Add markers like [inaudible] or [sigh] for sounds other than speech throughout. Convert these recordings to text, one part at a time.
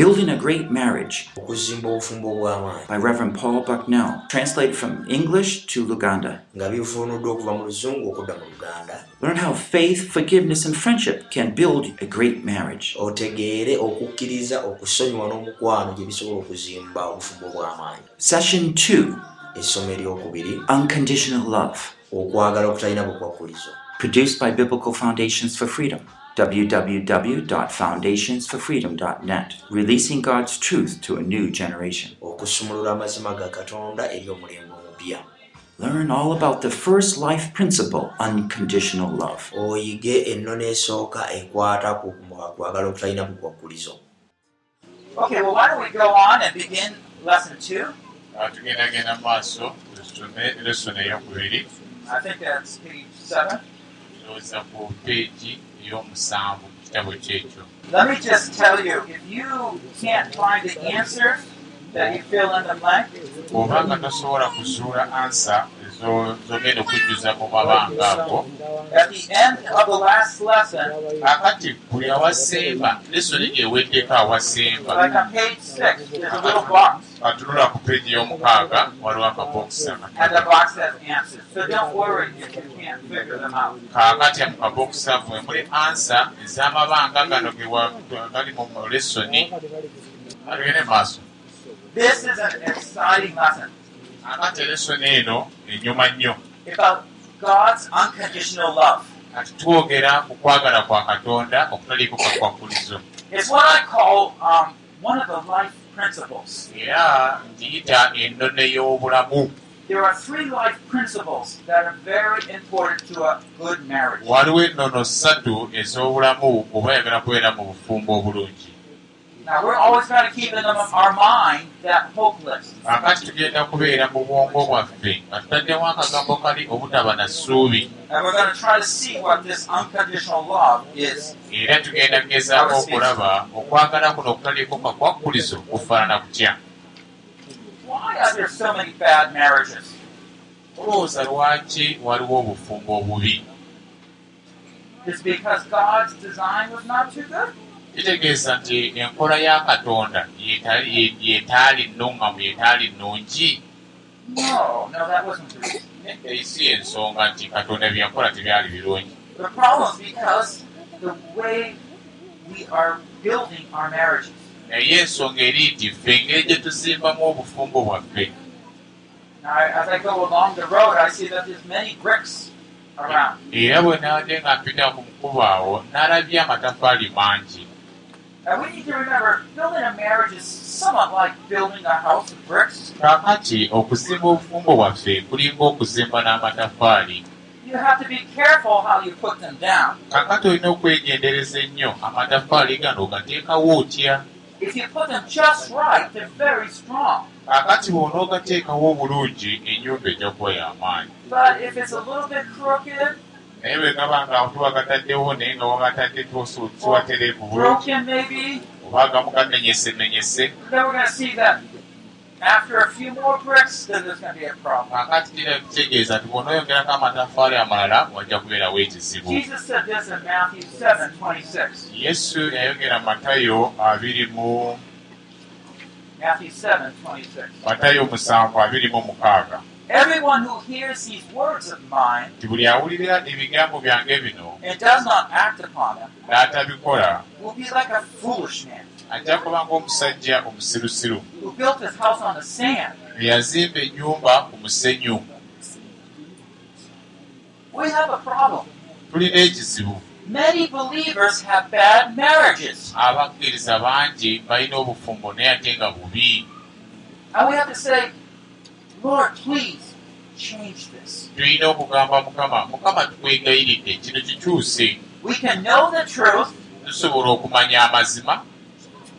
Building a Great Marriage okuzimba obufumbo obw'amaanyi by Reverend Paul Bucknell, translated from English to Luganda. nga bivuunuddwa okuva mu luzungu okudda mu luganda Learn how faith, forgiveness, and friendship can build a great marriage. otegeere okukkiriza okusonyiwa n'omukwano gye bisobola okuzimba obufumbo obw'amaanyi Session 2 essomo eryokubiri Unconditional Love, okwagala okutalina bukwakkulizo produced by Biblical Foundations for Freedom. www.foundationsforfreedom.net, releasing God's truth to a new generation. okusumulula amazima ga katonda eri omulembe omupya Learn all about the first life principle, unconditional love. oyige ennono esooka ekwata ku kwagala okutalina bukwakkulizo Okay, well, why don't we go on and begin lesson two? tugendagenda mu maaso lesoni eyokubiri I think that's page seven. tulowooza ku peegi ey'omusanvu mu kitabo kyekyo Let me just tell you, if you can't find the answer that you fill in the blank, bw'obanga tosobola kuzuula ansa z'ogenda okujjuza mu mabanga ago. At the end of the last lesson, akati buli awasemba lesoni gy'eweddeko awasemba. atunula ku peegi y'omukaaga waliwo akabokisi and the akatono box has answers. So don't worry if you can't figure them out. kaakati mu kabokisi mwe muli ansa ez'amabanga gano gali mu lesoni atugende maaso. This is an exciting lesson akati lesoni eno enyuma nnyo kati twogera ku kwagala kwa katonda okutaliiko kakwakulizo um, era ngiyita ennono y'obulamu. There are three life principles that are very important to a good marriage. waliwo ennono ssatu ez'obulamu oba yagala kubeera mu bufumbo obulungi Now, we're always going to keep in our mind that hope list. akati tugenda kubeera mu bwongo bwaffe nga tutaddemu akagambo kali obutaba na ssuubi And we're going to try to see what this unconditional love is. era tugenda kugezaako okulaba okwagala kuno okutaliiko kakwakulizo kufaanana kutya Why are there so many bad marriages? olowooza lwaki waliwo obufumbo obubi It's because God's design was not too good. Kitegeeza nti enkola ya katonda yetaali nnuŋŋamu yetaali nnungi No, no, that wasn't the reason. eyi si ensonga nti katonda byenkola tebyali birungi The problem is because the way we are building our marriages. naye ensonga eri nti ffe engeri gye tuzimbamu obufumbo bwaffe Now, as I go along the road, I see that there's many bricks around. era bwe nawadde nga mpita ku mukubo awo nalabye amatafaali mangi And we need to remember, building a marriage is somewhat like building a house of bricks. kaakati okuzimba obufumbo bwaffe kulinga okuzimba n'amatafaali You have to be careful how you put them down. kaakati olina okwegendereza ennyo amatafaali gano ogateekawo otya If you put them just right, they're very strong. kaakati bw'onoogateekawo obulungi ennyumba ejja kuba y'amaanyi But if it's a little bit crooked, naye bwe gaba nga tuwagataddewo naye nga wagatadde tiwatereevu bulungi broken maybe, oba agamu gamenyese menyese then we're going to see that after a few more bricks, then there's going to be a problem. kaakati kira kitegeeza nti bw'onooyongerako amatafaali amalala wajja kubeerawo ekizibu Jesus said this in Matthew 7 26. yesu yayogera mu matayo abiri mu Matthew 7 26. matayo musanvu abiri mu mukaaga Everyone who hears these words of mine nti buli awulirira ebigambo byange bino and does not act upon them n'atabikola will be like a foolish man ajja kuba ng'omusajja omusirusiru who built his house on the sand. eyazimba ennyumba ku musenyu We have a problem. tulina ekizibu Many believers have bad marriages. abakkiriza bangi balina obufumbo naye ate nga bubi And we have to say, Lord, please change this. tulina okugamba mukama? Mukama tukwegayiridde kino kikyuse We can know the truth, tusobola okumanya amazima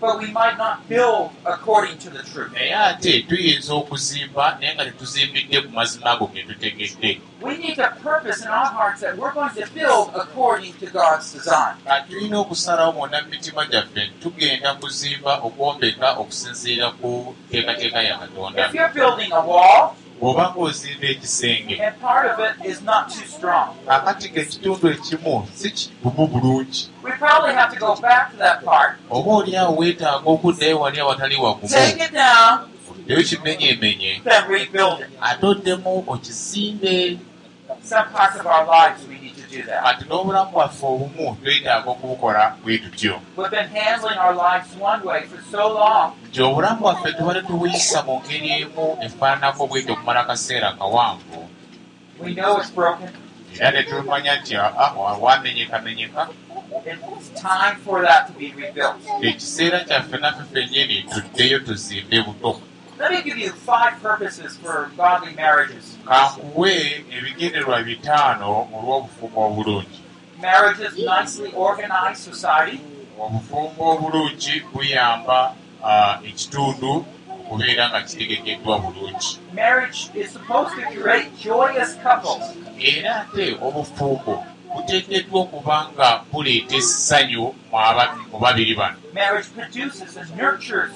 but we might not build according to the truth. naye ate tuyinza okuzimba naye nga tetuzimbidde ku mazima ago ge tutegedde We need to purpose in our hearts that we're going to build according to God's design. Kati tulina okusalawo mwonna mu mitima gyaffe nti tugenda kuzimba okwombeka okusinziira ku nteekateeka ya katonda If you're building a wall, bw'oba ng'ozimba ekisenge and part of it is not too strong. kakati ng'ekitundu ekimu si kigumu bulungi. We probably have to go back to that part, oba oliawo weetaaga okuddayo wali awatali wagumu take it down, eyo kimenyeemenye then rebuild it. ate oddemu okizimbe Kati n'obulamu bwaffe obumu twetaaga okubukola bwe tutyo We've been handling our lives one way for so long, nti obulamu bwaffe tubale tubuyisa mu ngeri emu efaananako bwetyo okumala akaseera kawanvu we know it's broken. era ne tumanya nti wamenyekamenyeka It's time for that to be rebuilt. ekiseera kyaffe naffe ffennyini tuddeyo tuzimbe buto Let me give you five purposes for godly marriages. kankuwe ebigendererwa bitaano olw'obufumbo obulungi Marriages nicely organized society. obufumbo obulungi buyamba ah, ekitundu okubeera nga kitegekeddwa bulungi Marriage is supposed to create joyous couples. era ate obufumbo buteekeddwa okuba nga buleeta essanyu mu mu babiri bano Marriage produces and nurtures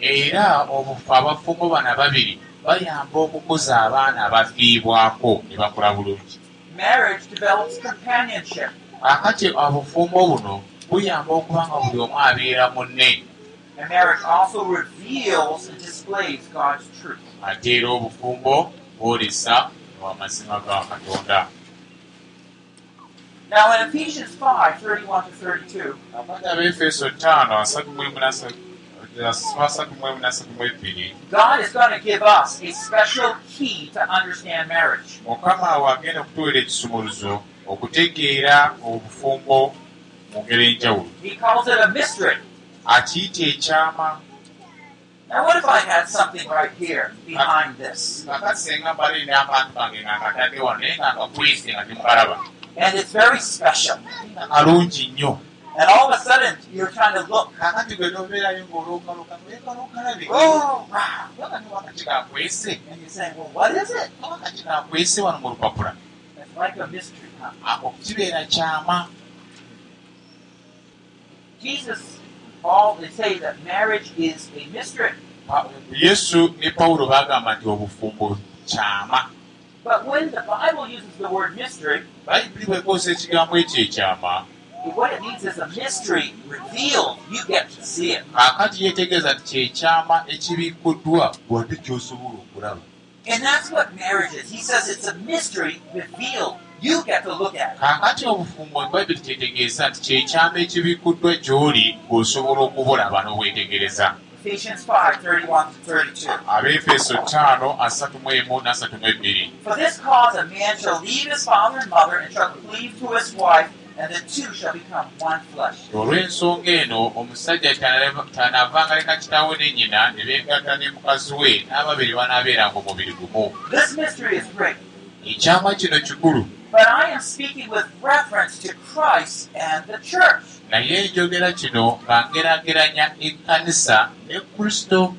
era obufu abafumbo bano ababiri bayamba okukuza abaana abafiibwako ne bakula bulungi Marriage develops companionship. akati obufumbo buno buyamba okuba nga buli omu abeera munne And marriage also reveals and displays God's truth. ate era obufumbo bwolesa amazima ga katonda Now in Ephesians 5, 31 to 32, akati abefeso ttaano asatu mu emu nasa- asatu mu emu nasatu mu ebbiri God is going to give us a special key to understand marriage. okutegeera obufumbo mu ngeri enjawulo He calls it a mystery. akiyita ekyama Now what if I had something right here behind this? kakati senga mbali n'akantu kange nga nkatadde wano naye nga nkakwese nga temukalaba And it's very special. nga kalungi nnyo And all of a sudden you're trying to look. kakati gwe nobeerayo ng'olookalooka noyekalokalabe Oh, wow. wakati kakwese And you're saying, well, what is it? wakati kakwese wano mu lupapula It's like a mystery, huh? ako kibeera kyama Jesus, Paul, they say that marriage is a mystery. Pa- yesu ne pawulo baagamba nti obufumbo kyama But when the Bible uses the word mystery, bayibuli bwekozesa ekigambo ekyo ekyama what it means is a mystery revealed. You get to see it. kaakati yeetegeeza nti kyekyama ekibikkuddwa wadde kyosobola okulaba And that's what marriage is. He says it's a mystery revealed. You get to look at it. kaakati obufumbo bayibuli kyetegeeza nti kyekyama ekibikkuddwa gy'oli ng'osobola okubulaba n'obwetegereza Ephesians 5 31 to 32. abeefeso ttaano asatu mu emu n'asatu mu ebbiri For this cause a man shall leave his father and mother and shall cleave to his wife, and the two shall become one flesh. olw'ensonga eno omusajja tanavanga leka kitaawe ne nnyina ne beegatta ne mukazi we n'ababiri banaabeeranga omubiri gumu This mystery is great, ekyama kino kikulu but I am speaking with reference to Christ and the church. Naye njogera kino nga ngerageranya ekkanisa ne kristo.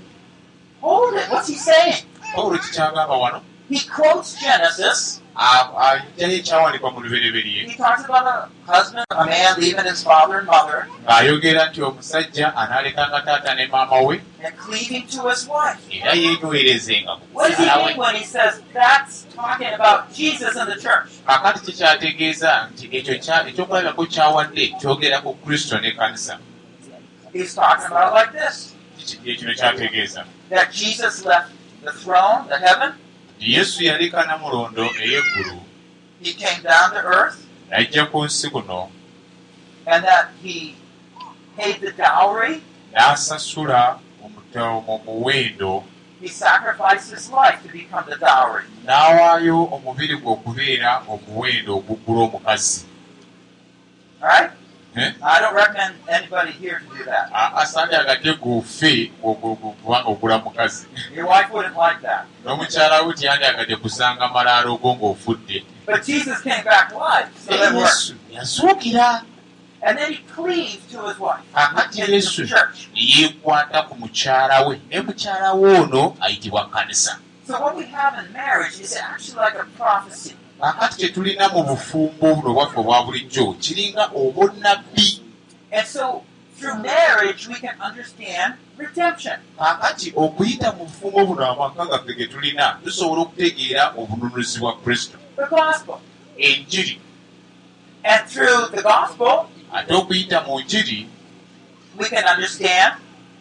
Saying? pawulo kikyagamba wano He quotes Genesis. ajjayo ekyawandiikwa mu lubereberye He talks about a husband, a man leaving his father and mother ng'ayogera nti omusajja anaalekanga taata ne maama we and cleaving to his wife. era yeenywerezenga ku What does he mukyala mean we when he says that's talking about Jesus and the church? kakati kikyategeeza nti ekyo ekyokulabirako kyawadde kyogera ku kristo n'ekkanisa He's talking about it like this Kiki- kino kyategeeza yesu yaleka namulondo ey'eggulu he came down to earth, n'ajja ku nsi kuno and that he paid the dowry, n'asasula omuta- mu muwendo he sacrificed his life to become the dowry. n'awaayo omubiri gwe okubeera omuwendo oguggula omukazi right? Gufe kubanga ogula mukazi n'omukyala we tiyandyagadde kusanga malaalo go ng'ofudde. Yazuukira in yesu church. yeekwata ku mukyala we. Ne mukyala we ono ayitibwa kanisa. So what we have in marriage is actually like a prophecy. Kakati kye tulina mu bufumbo buno bwaffe obwa bulijjo kiringa obunnabbi And so through marriage, we can understand redemption. kaakati okuyita mu bufumbo buno amaka gaffe ge tulina tusobola okutegeera obununuzi bwa kristo. Enjiri. And through the gospel, ate okuyita mu njiri we can understand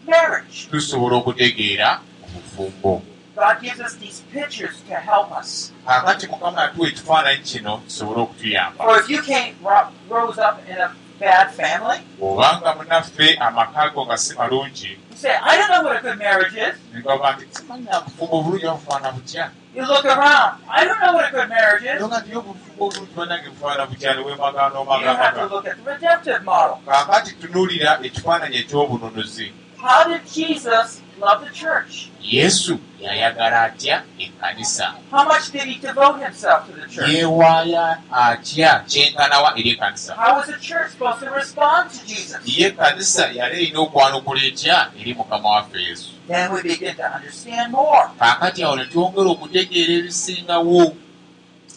marriage. tusobola okutegeera obufumbo God gives us these pictures to help us. kaakati mukama yatuwa ekifaananyi kino kisobole okutuyamba Or if you came ro- rose up in a bad family, obanga munaffe amaka go nga si malungi you say, I don't know what a good marriage is. negamba nti simanya obufumbo obulungi bufaana butya You look around. I don't know what a good marriage is. nga nti obufumbo obulungi banange bufaana butya niwemagana You have to omagamaga look at the redemptive model. kaakati tunuulira ekifaananyi ekyobununuzi How did Jesus love the church? yesu yayagala atya ekkanisa How much did he devote himself to the church? yeewaaya atya kyenkanawa eri ekkanisa How was the church supposed to respond to Jesus? ye ekkanisa yali erina okwanukula etya eri mukama waffe yesu Then we begin to understand more. kaakati awo ne twongera okutegeera ebisingawo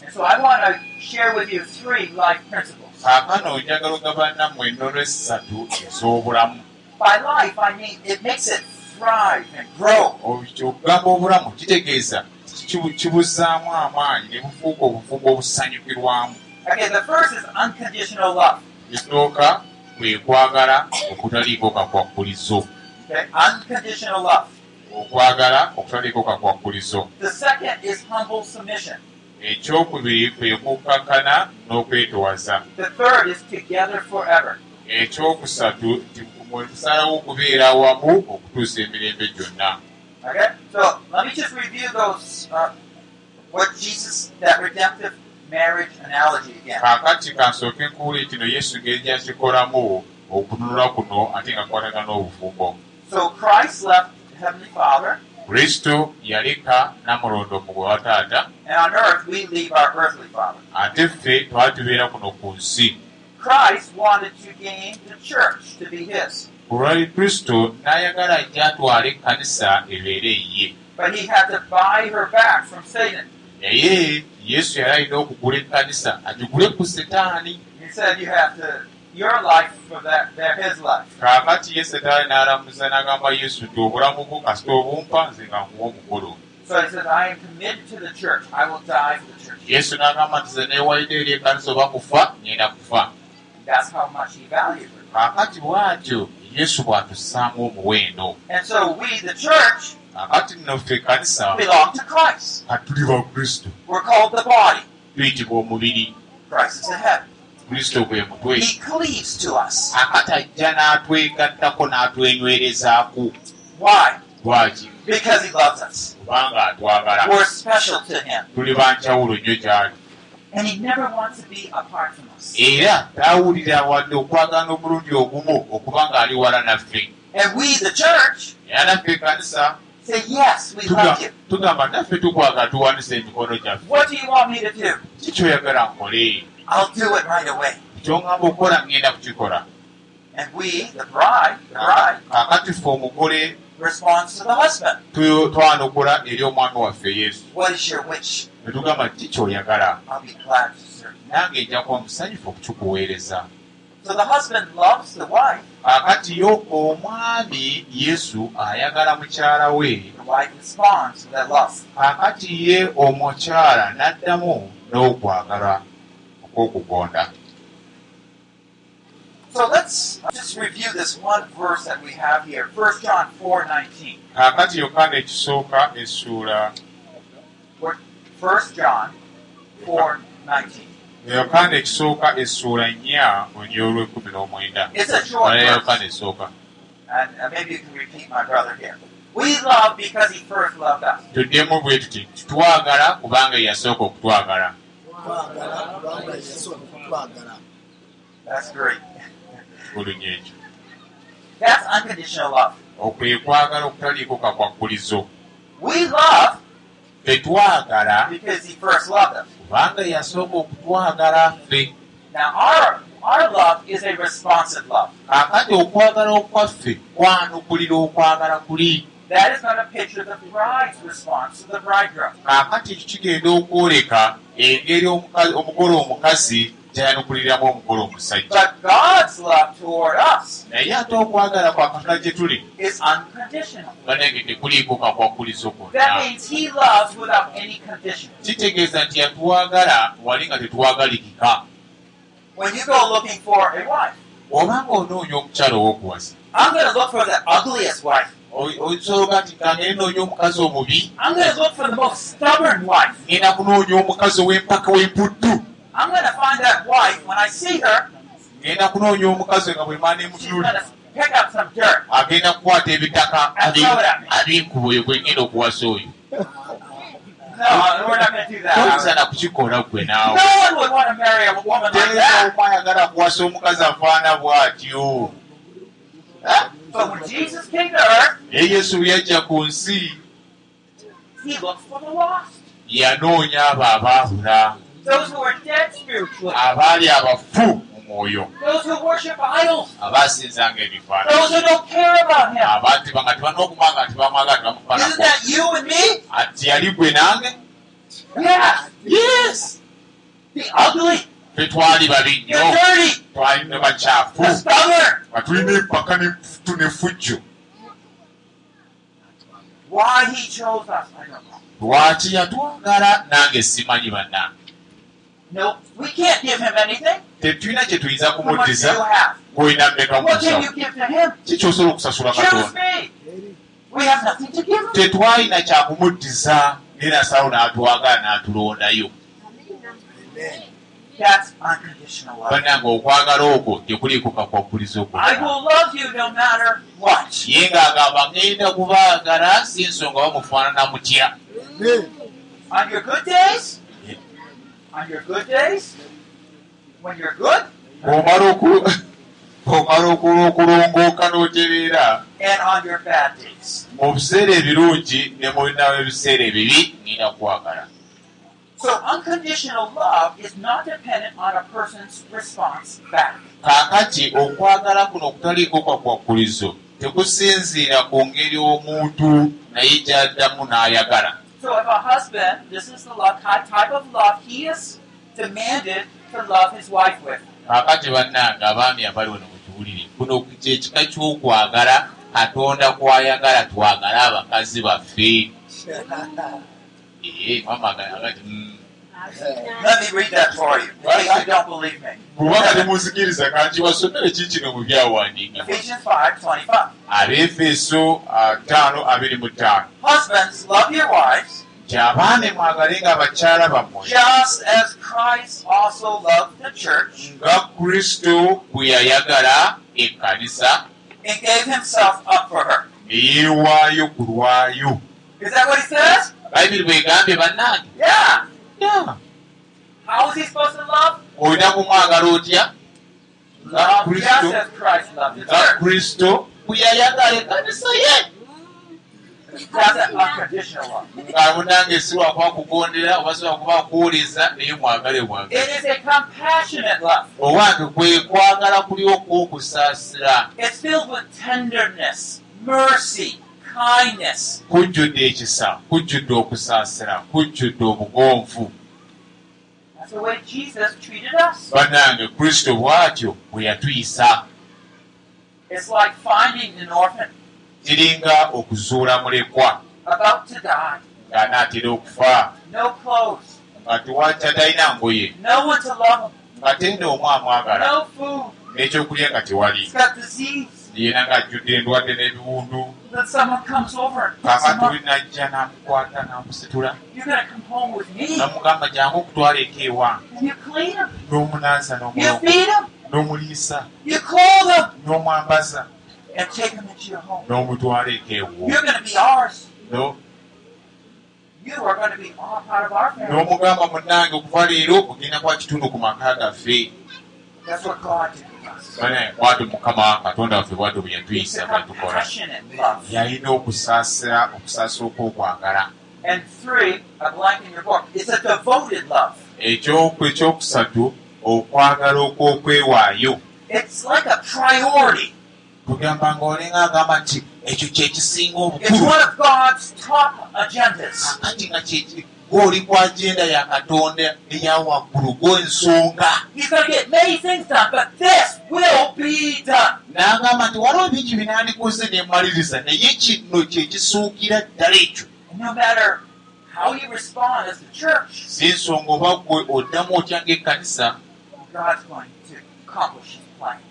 And so I want to share with you three life principles. kaakano njagala ogabannammwe ennono essatu ez'obulamu By life, I mean it makes it thrive and grow. kyokugamba obulamu kitegeeza kibu- kibuzaamu amaanyi ne bufuuka obufumbo obusanyukirwamu Okay, the first is unconditional love. ekisooka kwe kwagala okutaliiko kakwakkulizo Okay, unconditional love. okwagala okutaliiko kakwakkulizo The second is humble submission. ekyokubiri kwe kukakkana n'okwetowaza The third is together forever. ekyokusatu mwe tusalawo okubeera awamu okutuusa emirembe gyonna Okay, so let me just review those. Uh, what Jesus, that redemptive marriage analogy again. kaakati kansooke nkuwule kino yesu ngeri gyakikolamu okununula kuno ate nga kwatagana obufumbo So Christ left Heavenly Father, kristo yaleka namulondo mu gwe wa taata and on earth we leave our earthly father. ate ffe twali tubeera kuno ku nsi Christ wanted to gain the church to be his, ku lwali kristo n'ayagala ajja atwala ekkanisa ebeere ye but he had to buy her back from Satan. naye yesu yali alina okugula ekkanisa agigule ku setaani He said you have to your life for that they're his life. kaakati ye setaani n'alamuza n'agamba yesu nti obulamu bwo kasita obumpa nze nga nkuwa omukolo So he says, I am committed to the church. I will die for the church. yesu n'agamba nti ze neewalidde eri ekkanisa oba kufa ngenda kufa That's how much he valued her. kaakati bw'atyo yesu bw'atussaamu omuwendo And so we, the church, kaakati nno ffe ekkanisa belong to Christ. nga tuli ba kristo We're called the body. tuyitibwa omubiri Christ is the head. kristo gwe mutwe He cleaves to us. akati ajja n'atwegattako n'atwenywerezaako Why? lwaki Because he loves us. kubanga atwagala We're special to him. tuli banjawulo nnyo gy'ali era taawulira wadde okwagala omulundi ogumu okuba ng'ali wala naffe And we, the church, era naffe ekkanisa say, Yes, we tuga- love you. tugamba naffe tukwagala tuwanise emikono gyaffe What do you want me to do? kikyoyagala nkole I'll do it right away. kyongamba okukola ngenda kukikola And we, the bride, the bride, kaakati ffe omugole responds to the husband. tu- twanukula eri omwami waffe yesu Ne tugamba ki kyoyagala nange nja kuba musanyufu okukikuweereza kaakati yo omwami yesu ayagala mukyala we. Kaakati ye omukyala n'addamu n'okwagala okw'okugonda. So let's just review this one verse that we have here. 1 John 4 19. kaakati yokaana ekisooka essuula 1 John 4 19. yokaana ekisooka essuula nnya onyolwekumi n'omwenda It's a short Wala yokaana esooka And maybe you can repeat my brother here. We love because he first loved us. tuddemu bwe tuti twagala kubanga yasooka okutwagala bulungi ekyo That's unconditional love. okwe kwagala okutaliiko kakwakkulizo We love tetwagala kubanga yasooka okutwagala ffe. Kaakati okwagala okwaffe kwanukulira okwagala kuli. That is going to picture the bride's response to the bridegroom. kaakati ekyo kigenda okwoleka engeri omugole omukazi kyayanukuliramu omugole omusajja naye ate okwagala kwa katonda gye tuli banenge tekuliiko kakwakulizo condition. kitegeeza nti yatuwagala wali nga tetuwagalikika When you go looking for a wife, obanga onoonya omukyalo ow'okuwasa. Osobola nti kangeri noonya omukazi omubi ngenda kunoonya omukazi ow'empaka w'emputtu I'm going to find that wife. When I see her. ngenda kunoonya omukazi nga bwe maana emutunuli agenda kukwata ebitaka. Ab'enkubo eyo gwengenda okuwasa oyo. No, we're not going to do that. toyinza kukikola gwe naawe. One would want to marry a woman like teeza omwayagala kuwasa omukazi afaana bw'atyo. Naye yesu bwe yajja ku nsi yanoonya abo abaabula Abaali abafu mu mwoyo abaasinzanga ebifaananyi. Those who don't care about Him. abantu nga tebanookuba nga tebamwagala Isn't tebamufaanako that you and me? ati yali gwe nange? Ugly, tetwali babi nnyo. twali ne bakyafu. nga tulina empaka don't know. lwaki yatwagala nange simanyi bannange No, we can't give Him anything. tetulina kye tuyinza kumuddiza gwolina mmeka Him? ki kyosobola okusasula katonda? tetwalina kyakumuddiza naye nasawo n'atwagala n'atulondayo. Bannange okwagala okwo tekuliiko kakwakulizo I kwonna will love you no matter what. ye ng'agamba ŋŋenda kubaagala si nsonga bamufaanana mutya Okula okulongooka n'otereera and on your bad days. mu biseera ebirungi ne mulinawo ebiseera ebibi ŋŋenda kukwagala So unconditional love is not dependent on a person's response back. kaakati okwagala kuno okutaliiko kwakwakulizo tekusinziira ku ngeri omuntu naye gy'addamu n'ayagala So if a husband, this is the love type of love he is demanded to love his wife with. kaakati bannange abaami abali wano mukiwulire kuno kyekika ky'okwagala katonda kwayagala twagale abakazi baffe. Ee mama agati "Mm, Let me read that for you, case you don't believe me. bwubanga temunzikiriza kanti wasomere kiikino mu byawandiikibwa Ephesians 5:25. abeefeso ttaano abiri mu ttaano Husbands, love your wives, nti abaana mwagalenga abakyala bammwe just as Christ also loved the church nga kristo bwe yayagala ekkanisa and gave himself up for her. ne yeewaayo ku lwayo Is that what he says? bayibiri bwegambye bannange Yeah. Olina kumwagala otya? Nga kristo. bwe yayagala ekkanisa ye nga munange si lwakuba kugondera oba si lwakuba kuwuliza naye mwagale love. owange kwe kwagala kulyokwa okusaasira Kujjudde ekisa kujjudde okusaasira kujjudde obugonvu. Bannange kristo bw'atyo bwe yatuyisa. kiringa okuzuula mulekwa. ng'anaatera okufa. Nga tewakya talina ngoye. Nga tenda omu amwagala. N'ekyokulya nga tewali. Yeena ng'ajjudde endwadde n'ebiwundu Then someone comes over and picks him kaakatuli up. najja n'amukwata n'amusitula n'amugamba jangu okutwala eka ewange n'omunaaza n'omuliisa. N'omwambaza. N'omutwala eka ewo You're going to be ours. No- You are going to be all part of our family. n'omugamba munnange okuva leero ogenda kuba kitundu ku maka gaffe Bane, bwatyo mukama katonda waffe bwatyo bwe yatuyisa a bwetukola compassionate love. yalina okusaasira okusaasira okw'okwagala And three, a blank in your book, it's a devoted love. ekyoku ekyokusatu okwagala okw'okwewaayo It's like a priority. tugamba nga olenga agamba nti ekyo kyekisinga obukulu one of God's top agendas. akati nga kye- ng'oli ku agenda ya katonda eya waggulu gw'ensonga n'agamba nti waliwo bingi binandikoze nemaliriza naye kino kyekisuukira ddala ekyo si nsonga oba gwe oddamu otya ng'ekkanisa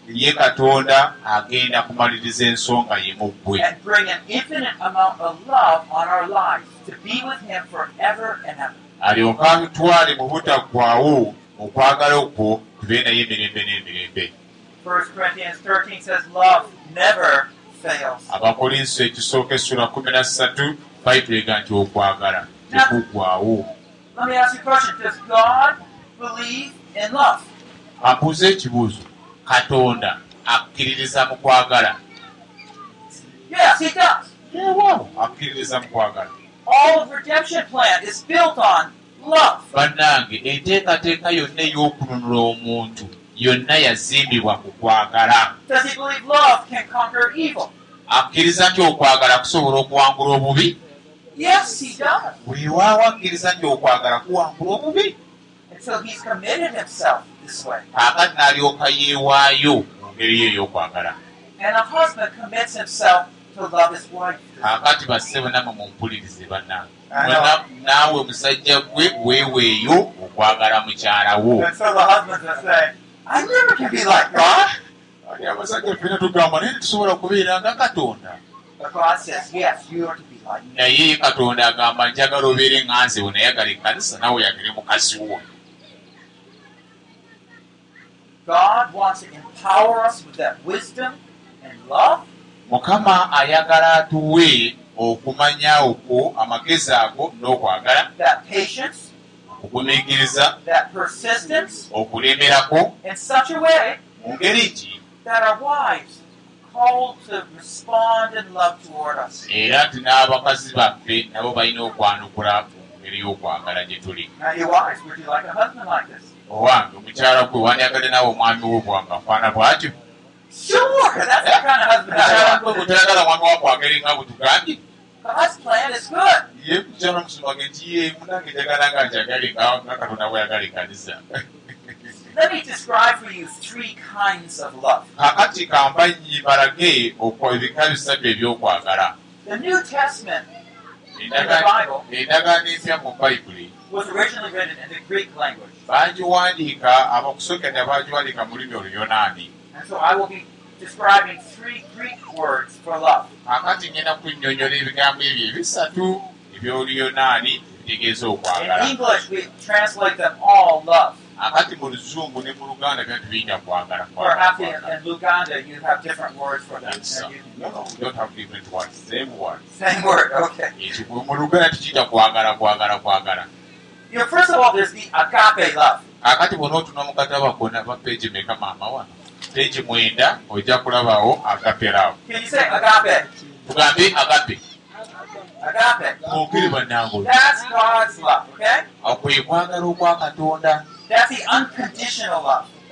Ye katonda agenda kumaliriza ensonga ye mu ggwe and bring an infinite amount of love on our lives to be with Him forever and ever. alyoke atutwale mu butaggwaawo okwagala okwo tube naye emirembe n'emirembe 1 Corinthians 13 says, Love never fails. abakolinso ekisooka essula 13 bayitulega nti okwagala tekuggwaawo love? ambuuza ekibuuzo katonda akkiririza mu kwagala. Akkiririza mu kwagala. All of redemption plan is built on love. bannange enteekateeka yonna ey'okununula omuntu yonna yazimbibwa ku kwagala. Does he believe love can conquer evil? akkiriza nti okwagala kusobola okuwangula obubi? Weewaawo akkiriza nti okwagala kuwangula obubi Kaakati n'alyoka yeewaayo mu ngeri ye ey'okwagala. And a husband commits himself to love his wife. kaakati bassebo namwe mumpulirize bannange naawe musajja gwe weeweeyo okwagala mukyala wo. Ali abasajja ffena tugamba naye tetusobola kubeera nga katonda. But God says, yes, you are to be like me. naye katonda agamba njagala obeere nga nze wenayagala ekkanisa nawe oyagale mukazi wo God wants to empower us with that wisdom and love. Mukama ayagala atuwe okumanya okwo amagezi ago n'okwagala that patience, okugumiikiriza that persistence, okulemerako in such a way mu ngeri ki? era nti n'abakazi baffe nabo balina okwanukula mu ngeri y'okwagala gye tuli Owange omukyala gwe wandyagadde naawe omwami wo bwanga afaana bw'atyo mukyala gwe want. gwe toyagala mwami wakwagala nga bwe tugambye. Ye mukyala omusumage nti ye munange njagala nga njagale nga katonda bweyagala ekkanisa. Let me describe for you three kinds of love. kakati kambanyi balage ebika bisatu ebyokwagala. Endagaano empya mu bayibuli was originally written in the Greek language. baagiwandiika baagiwandiika mu lulimi oluyonaani And so I will be describing three Greek words for love. kakati ngenda kunnyonnyola ebigambo ebyo ebisatu ebyoluyonaani ebitegeeza In okwagala English, we translate them all love. akati mu luzungu ne mu luganda byatu biyita kwagala Perhaps in, in Luganda, you have different words for them. Yes, And you- no, no, we don't have different words, same word. Same word, okay. Ekyo mu luganda tukiyita kwagala kwagala kwagala You know, first of all, there's the agape love. akati bw'onootuna mu kataba kona ba peegi meka maama wano peegi mwenda ojja kulabawo agaperawo tugambe agape. Mwogere bannange okwe kwagala okwa katonda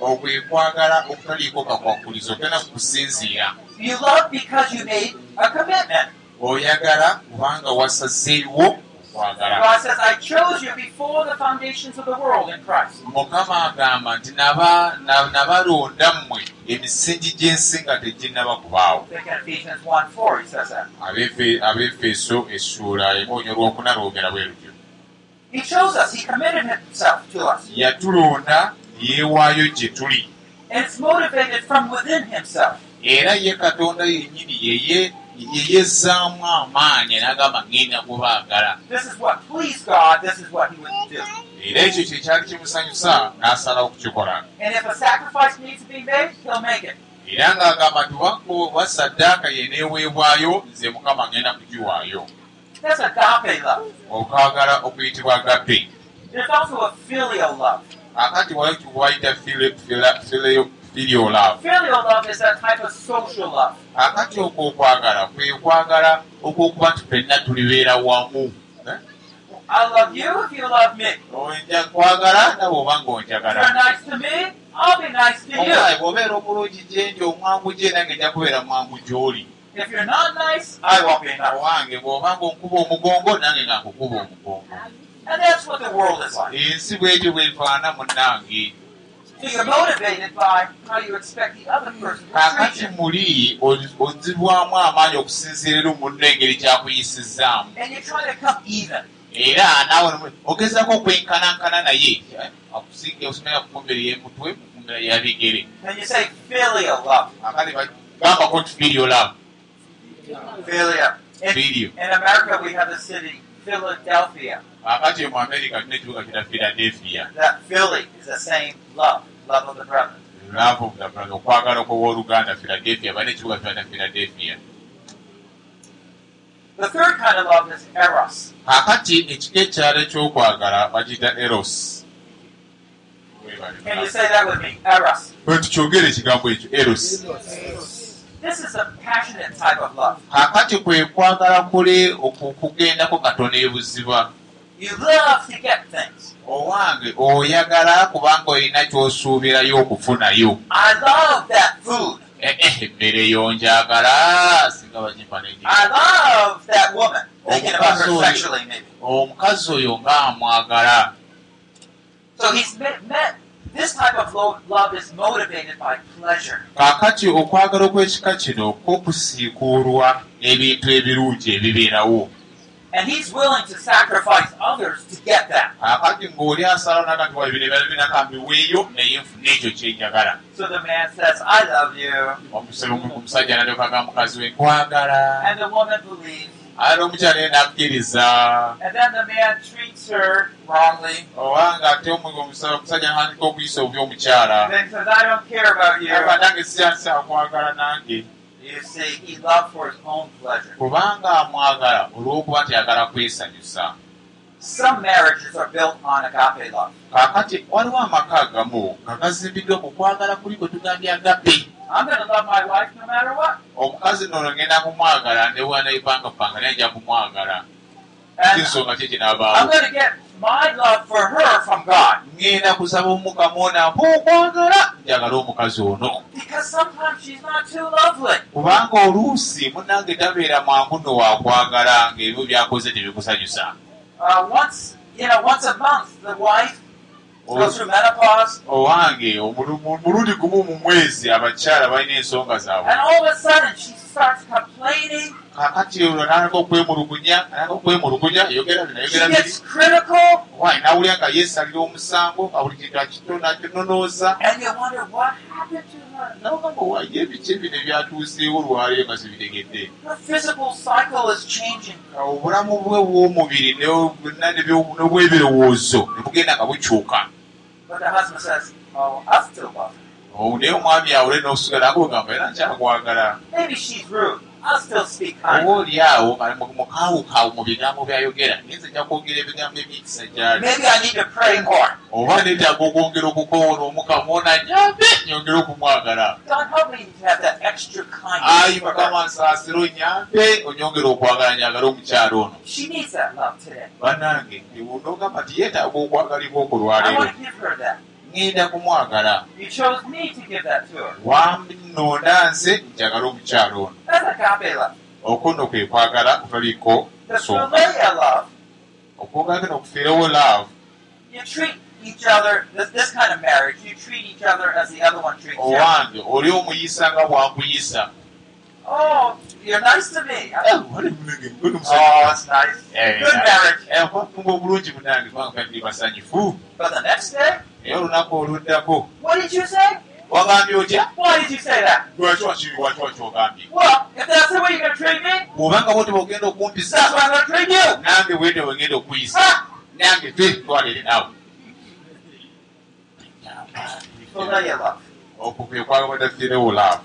okwe kwagala okutaliiko kakwakulizo tena kusinziira. You love because you made a commitment. oyagala kubanga wasazeewo mukama agamba nti naba- na- nabalonda mmwe emisingi gy'ensi nga teginnaba kubaawo. I think in Ephesians 1 4, he says that. Abefe- abefeso essuula emonyo lwokuna lwogera bwe lutyo. Yatulonda yeewaayo gye tuli. Era ye katonda yennyini yeye yeyezzaamu amaanyi n'agamba ŋŋenda kubaagala. Era ekyo kye kyali kimusanyusa n'asalawo kukikola. And if a sacrifice needs to be made, He'll make it. era ng'agamba nti wako wasaddaaka yeneeweebwayo nze mukama ŋŋenda kugiwaayo. Okwagala okuyitibwa agape. Akati wayita filio Filial love. Akati okwo okwagala kwe kwagala okwokuba nti ffenna tulibeera wamu Eh? I love you if you love me. Onja kwagala nawe oba ng'onjagala nice to me, I'll be nice to you. omukazi bw'obeera omulungi gye ndi omwangu gye nange nja kubeera mwangu gy'oli. Owange bw'oba ng'onkuba omugongo nange nga nkukuba omugongo. Ensi bwetyo bwefaana munnange you're motivated by how you expect the other person to treat you. muli ozi- ozibwamu amaanyi okusinziira eri omunno engeri even. era naawe ogezaako okwenkanankana naye eh, osomera kufumbira yemutwe kufumbira yabigere akati bagambako nti firiyo love Filial. In, in America, we have the city Philadelphia. akati mu amerika tulina ekibuga kira philadelphia That Philly is the same love, love of the brethren. love of the brother okwagala kw'owooluganda philadelphia balina ekibuga kyata philadelphia The third kind of love is eros. kakati ekika ekyalo ekyokwagala bagiyita eros Can you say that with me? Eros. bwe tukyogere ekigambo ekyo eros This is a passionate type of love. kakati kwe kwagala kule oku- kugendako katono ebuziba You love to get things. owange oyagala kubanga olina ky'osuubirayo okufunayo. Eh, eh, emmere yo njagala singa bagimpa I n'egi- love that woman. Thinking about her Omukazi oyo- oyo ng'amwagala So he's met, met this type of lo- love is motivated by pleasure. kaakati okwagala okw'ekika kino kw'okusiikuulwa ebintu ebirungi ebibeerawo And he's willing to sacrifice others to get that. kaakati ng'oli asalawo nagati wa bino ebirala binakambiweeyo naye nfuna ekyo kyenjagala So the man says, I love you. omusajja nalyokaga mukazi we nkwagala And the woman believes. Ate omukyala ye nakkiriza And then the man treats her wrongly. owanga ate omu- omusa- omusajja nandika okuyisa obubi omukyala Then says, I don't care about you. aba nange siyansa akwagala nange You see, he loved for his own pleasure. kubanga amwagala olw'okuba nti ayagala kwesanyusa Some marriages are built on agape love. kaakati waliwo amaka agamu nga gazimbiddwa ku kwagala kuli kwe tugambye agape I'm going to love my wife no matter what. omukazi nono ngenda kumwagala newanayipangapanga naye nja kumwagala kinsonga ki I'm kinaabaawo going to get my love for her from God. ngenda kusaba omukama onamba okwagala njagala omukazi ono Because sometimes she's not too lovely. kubanga oluusi munange tabeera mwangu nno wakwagala ng'ebyo byakoze tebikusanyusa owange mulundi gumu mu mwezi abakyala balina ensonga zaabwe. Kakati olwo nalaka okwemulugunya nalaka okwemulugunya yogera bino She yogera biri nawulira nga yeesalira omusango nga buli kintu akitona nabagamba waayi ebiki bino ebyatuuseewo lwaleero nga sibitegedde obulamu bwe bw'omubiri n'obw'ebirowoozo ne bugenda nga bukyuka. Oh. Oh, naye omwami awule n'osigala ng'ogamba era nkyagwagala Oba oli awo mukaawukaawu mu bigambo byayogera naye nze nja kwogera ebigambo ebyekisa gyali Maybe I need to pray more. oba neetaaga okwongera okukoona omukamona nyambe nyongere okumwagala God, help me to have that extra ayi mukama nsaasiro nyambe onyongere okwagala nyagala omukyalo ono. She needs that love today. bannange nogamba nti yeetaaga okwagalibwa okulwaleero ŋŋenda kumwagala. Wannonda nze njagala omukyalo ono. Okwo kwe kwagala kutaliko The nsonga okwogala kino okufiirawo laavu each other, this, this kind of marriage, you treat each other as the other one treats you. owange oli omuyisa nga bwankuyisa Oh, you're nice to me. Eh, Oh, that's nice. Eh, Good marriage. kwafunga obulungi munange kubanga kandi basanyufu But the next day, naye olunaku oluddako what did you say? wagambye otya Why did you say that? lwaki wakiri lwaki wakyogambye Well, if that's the way you're going to treat me, bw'obanga bwoti bwogenda that's okumpisa the way I'm going to treat you. nange bwende bwegenda okuyisa Ha! nange fe twalere naawe Philia love. okwo kwe kwagala batafiirewo laavu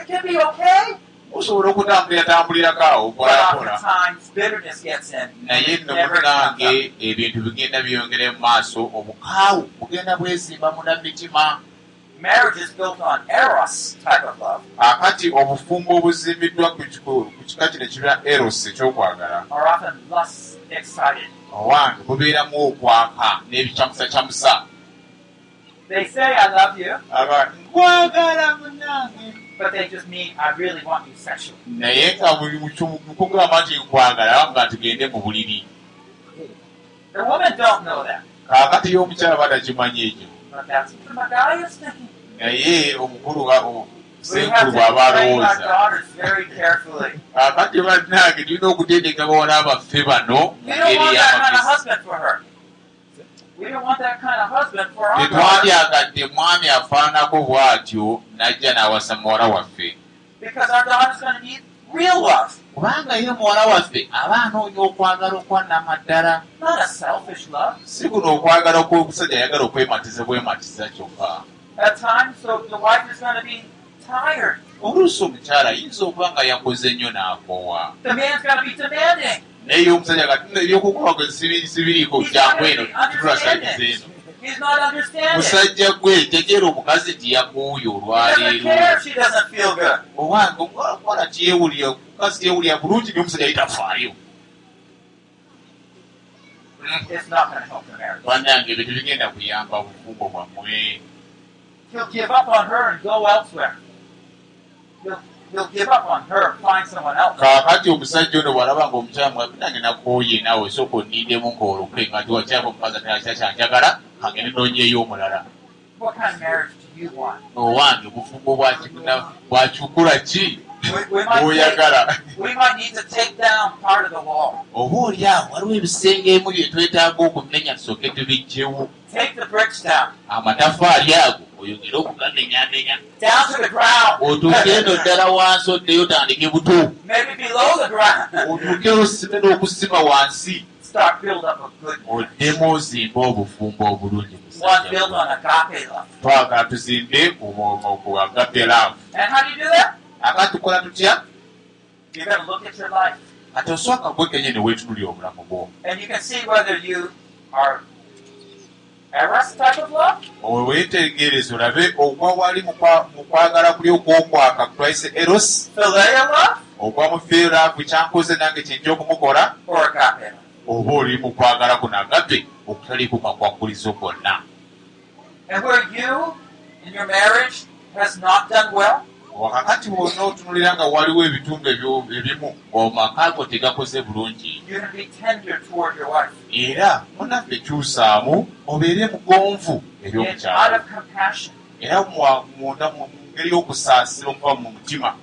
It can be okay, osobola okutambulira-tambulirako awo in. naye nno munange ebintu bigenda byongera mu maaso obukaawu bugenda bwezimba muna mitima. Marriage is built on eros type of love, akati obufumbo obuzimbiddwa ku kika kino ekibira eros ekyokwagala. Owange bubeeramu okwaka you, abantu nkwagala munange but they just mean I really want you sexually. naye nga buli mu kugamba nti nkwagala nga tugende mu buliri. The women don't know that. kaakati y'omukyala batakimanyi ekyo. Naye omukulu senkulu bw'aba alowooza. [laughs] kaakati bannange tulina okutendeka bawala baffe bano mu ngeri y'amagezi tetwandyagadde mwami afaananako bw'atyo najja n'awasa muwala waffe. Kubanga ye muwala waffe aba anoonya okwagala okwanama ddala not a selfish love. si kuno okwagala kw'omusajja ayagala okwematiza bwematiza kyokka. Oluusi omukyala ayinza okuba nga yakoze nnyo n'akoowa Naye omusajja kati ebyokukola sibiriiko He's jangu eno going to be tulasagiza understanding. eno musajja gwe tegeera omukazi doesn't olwaleero owange omuwala tyewulira omukazi tyewulira bulungi naye omusajja yitafaayo bannange ebyo tebigenda kuyamba bufumbo bwammwe He'll give up on her and go elsewhere. He'll, kaakati omusajja ono bw'alaba ngaomukyala nange nakooye naawe esooka onnindemu ng'olukwe nga tiwakyava omukazi atalakya kyanjagala kangende noonyeeyo omulala owange obufumbo bwakyukula ki We, we, might take, bw'oyagala we might need to take down part of the wall. oba oli awo waliwo ebisenge emu bye twetaaga okumenya tusooke tubijjewo Take the bricks down. amatafaali ago oyogere okuganenyanenya Down to the ground. otuuke eno ddala wansi oddeyo otandike buto Maybe below the ground. otuuke osime n'okusima wansi Start build up a good marriage. oddemu ozimba obufumbo obulungi twagala tuzimbe ku agape laavu And how do you do that? aka tukola tutya ate osooka gwe kenyini weetunulira obulamu bwo. Love? Weetegereze olabe ogwa wali mu kwa- mu kwagala kuli okwokwaka twayise eros? Ogwa mu feeraavu kyankoze nange kinja okumukola? Oba oli mu kwagala kuno agape okutaliiko kakwakulizo kwonna Wakakati bwonna otunulira nga waliwo ebitundu ebimu omaka go tegakoze bulungi. Era munaffe kyusaamu obeere mugonvu eri omukyalo era munda mu ngeri y'okusaasira okuva mu mutima.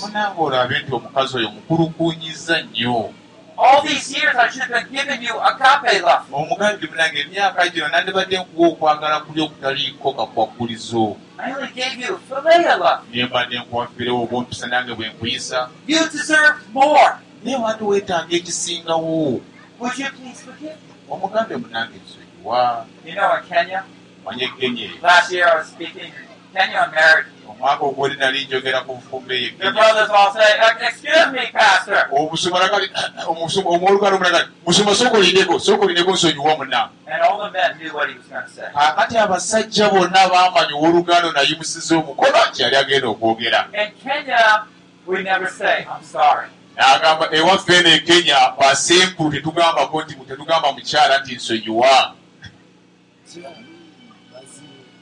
Munange olabe nti omukazi oyo mukulukunyiza nnyo All these years, I should have been giving you agape love. omugandi munange emyaka gino nandibadde nkuwa okwagala kuli okutaliiko kakwakulizo I only gave you philia love. naye mbadde nkuwafirewo obumpisa nange bwe nkuyisa You deserved more. naye wandi weetaaga ekisingawo Would you please forgive me? omugambe munange nsonyiwa You know, in Kenya, manye kenye last year I was speaking omwaka ogwoli nali njogera ku eyo say, "Uh, Excuse me, Pastor. obusumala kali omwolugalo omulagali musuma sookolindeko sookolindeko nsonyiwa munange kakati abasajja bonna baamanya owolugalo nayimusiza omukono kyali agenda okwogera. N'agamba ewaffe eno e kenya basenkulu tetugambako nti tetugamba mukyala nti nsonyiwa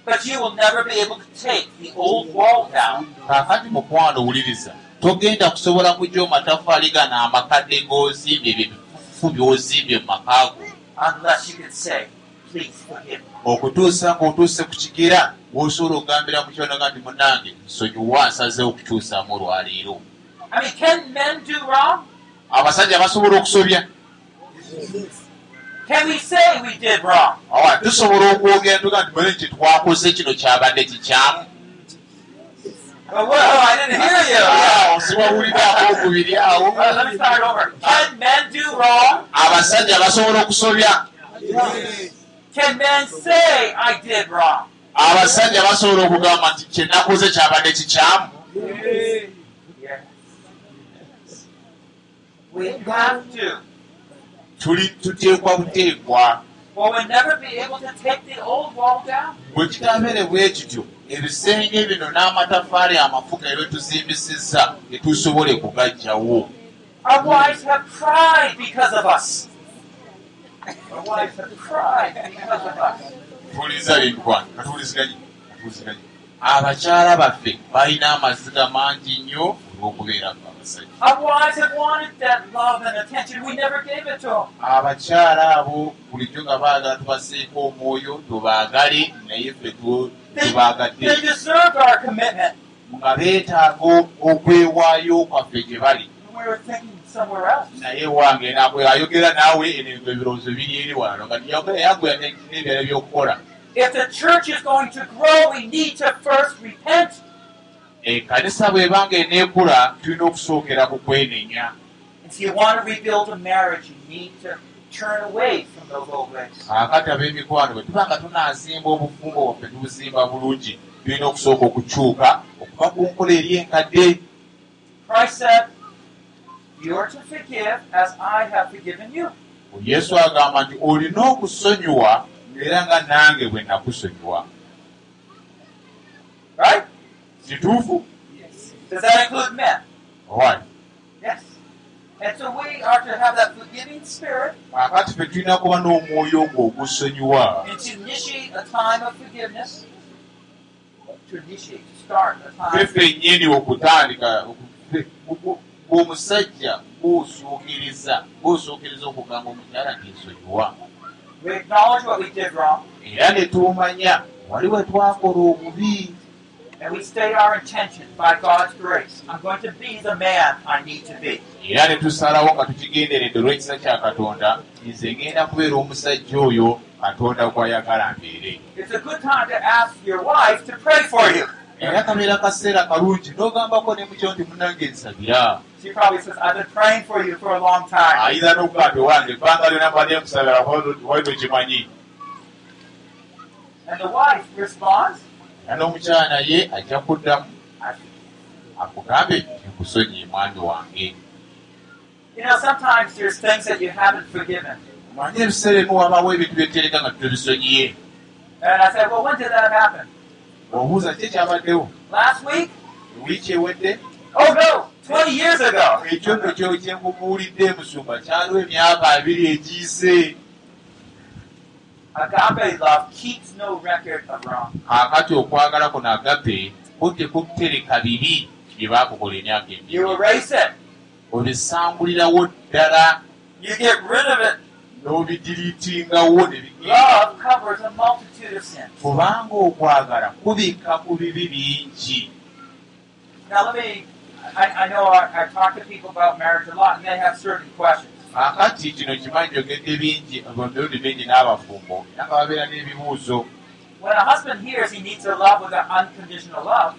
But you will never be able to take the old wall down. Kaakati mukwano wuliriza togenda kusobola kujja omatafaali gano amakadde g'ozimbye ebyo ebifufu by'ozimbye mu makaago unless you can say, Please forgive me. okutuusa ng'otuuse ku kigera w'osobola okugambira mukyanaga nti munange nsonyiwa nsazeewo okukyusaamu olwaleero. Abasajja basobola okusobya tusobola okwogera tuga nti manye nti twakoze kino kyabadde kikyamu siwawuliraako okubiri awo abasajja basobola okusobya abasajja basobola okugamba nti kyenakoze kyabadde kikyamu. We have to. Tuli tuteekwa buteekwa Or we'll never be able to take the old wall down. bwe kitabeere bwe kityo ebisenge bino n'amatafaali amafuga ebyo tuzimbisizza tetusobole us. tuwuliriza byenkwana katuwuliziganye katuwuliziganye abakyala baffe balina amaziga mangi nnyo olw'okubi okubeera abasajja Our wives have wanted that love and attention. We never gave it to them. abakyala abo bulijjo nga baagala tubaseeko omwoyo tubaagale naye ffe tubaagadde deserved our commitment. nga beetaaga okwewaayo kwaffe gye bali We were thinking somewhere else. naye wange nakwe ayogera naawe ebyo ebirowoozo biri eri wano nga yagwera n'ebyala by'okukola If the church is going to grow, we need to first repent. Ekkanisa bw'ebanga eneekula tulina okusookera ku kwenenya If you want to rebuild a marriage, you need to turn away from those old ways. akati ab'emikwano bwe tuba nga tunaazimba obufumbo bwaffe tubuzimba bulungi tulina okusooka okukyuka okuva ku nkola eri enkadde Christ said, You are to forgive as I have forgiven you. yesu agamba nti olina okusonyiwa era nga nange bwe nakusonyiwa Right? Kituufu Does that include men? Right. Yes. And so we are to have that forgiving spirit akati ffe tulina kuba n'omwoyo ogwo ogusonyiwa and to initiate a time of forgiveness. To initiate, to start a time. feffe nnyini okutandika bw'omusajja bw'osookeriza bw'osookeriza okugamba omukyala ntinsonyiwa We acknowledge what we did wrong era ne tumanya wali we twakola obubi and we state our intention by God's grace. I'm going to be the man I need to be. era ne tusalawo nga tukigenderedde olw'ekisa kya katonda nze ngenda kubeera omusajja oyo katonda gw'ayagala mbeere It's a good time to ask your wife to pray for you. era kabeera kaseera kalungi n'ogambako ne mukyo nti munange nsabira She probably says, I've been praying for you for a long time. ayinza n'okugamba wange ebbanga lyona mbadde nkusabira wali tokimanyi And the wife responds, era n'omukyala naye ajja kuddamu. Akugambe nkusonyi mwami wange. Manye ebiseera emu wabaawo ebintu byetereka nga happen? obuuza ki ekyabaddewo wiiki ewedde? Oh, no, 20 years ago. ekyo nno kyo kyenkubuulidde musumba kyaliwo emyaka abiri egiyise Agape love keeps no record of wrong. kaakati okwagala kuno agape kudde kutereka bibi bye baakukola emyaka You emiri erase it. obisambulirawo ddala You get rid of it. n'obidiriitingawo ne bigenda Love covers a multitude of sins. kubanga okwagala kubikka ku bibi bingi Now, let me, I, I know I, I talk to people about marriage a lot, and they have certain questions. Kaakati kino kimanyi njogedde bingi emirundi mingi n'abafumbo era nga babeera n'ebibuuzo When a husband hears he needs a love with an unconditional love,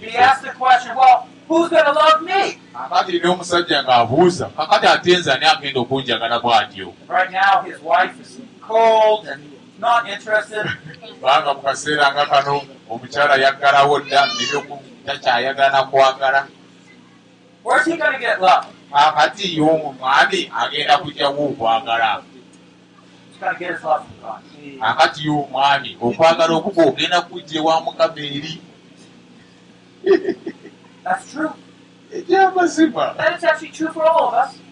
he asks the question, well, who's going to love me? kakati n'omusajja ng'abuuza kakati ate nze ani agenda okunjagala bw'atyo Right now, his wife is cold and not interested. [laughs] kubanga mu kaseera nga kano omukyala yaggalawo dda nebyotakyayagala nakwagala Where's kakati ye omwami agenda kujyawo okwagala God. kakati ye omwami okwagala okuga ogenda kujja ewa mukama eri. Ekyamazima.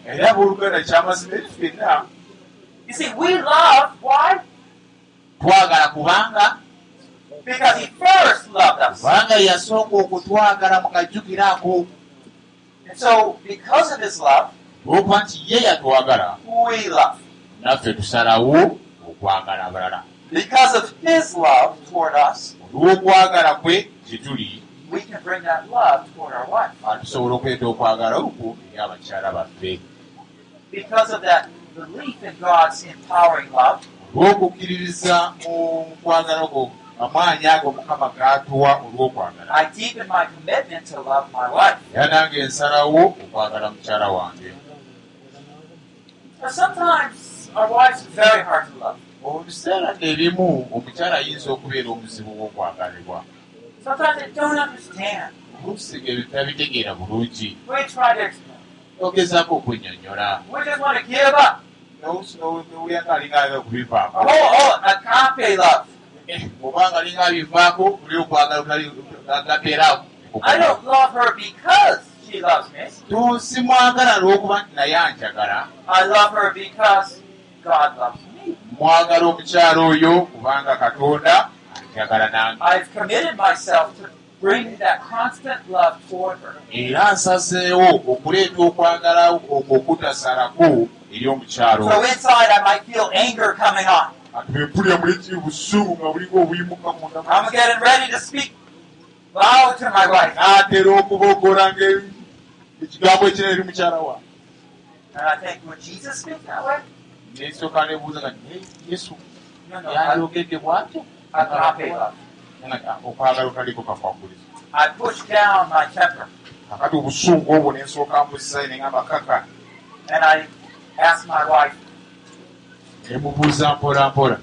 Era abooluganda kyamazima eri ffenna. Twagala kubanga kubanga yasooka okutwagala mukajjukiraako so, because of his love, olwokuba nti ye yatwagala we love. naffe tusalawo okwagala abalala Because of his love toward us, olw'okwagala kwe gye tuli we can bring that love toward our wife. tusobola okuleeta okwagala okwo eri abakyala baffe Because of that belief in God's empowering love, olw'okukkiririza mu kwagala okwo amaanyi ago mukama gatuwa olw'okwagala. Era nange nsalawo okwagala mukyala wange. Now, sometimes our wives are very hard to love. mu biseera ebimu omukyala ayinza okubeera omuzibu w'okwagalibwa oluusi ebyo tabitegeera bulungi. Ogezaako n'oluusi n'owulira nga alinga ayagala Oh, kubivaako oh, love. Obanga alinga abivaako buli okwagala gapeera I don't love her because she loves me. tosimwagala lw'okuba naye anjagala I love her because God loves me. mwagala omukyala oyo kubanga katonda njagala nange I've committed myself to bring that constant love toward her. era nsazeewo okuleeta okwagala okwo okutasalako eri omukyalo So inside, I might feel anger coming on. Nga obuyimuka I'm getting ready to speak loud to my wife. n'atera okubogola nga ekigambo ekira eri mukyala wa And I think, would Jesus speak that way? nesooka nebuuza nga "Naye yesu No, no. I, yandiyogedde bwatyo agape love. Nga okwagala otaliko kakwakuliza I push down my temper obusungu obwo nensooka mbuzza neŋamba kaka and I ask my wife, nemubuuza mpola mpola.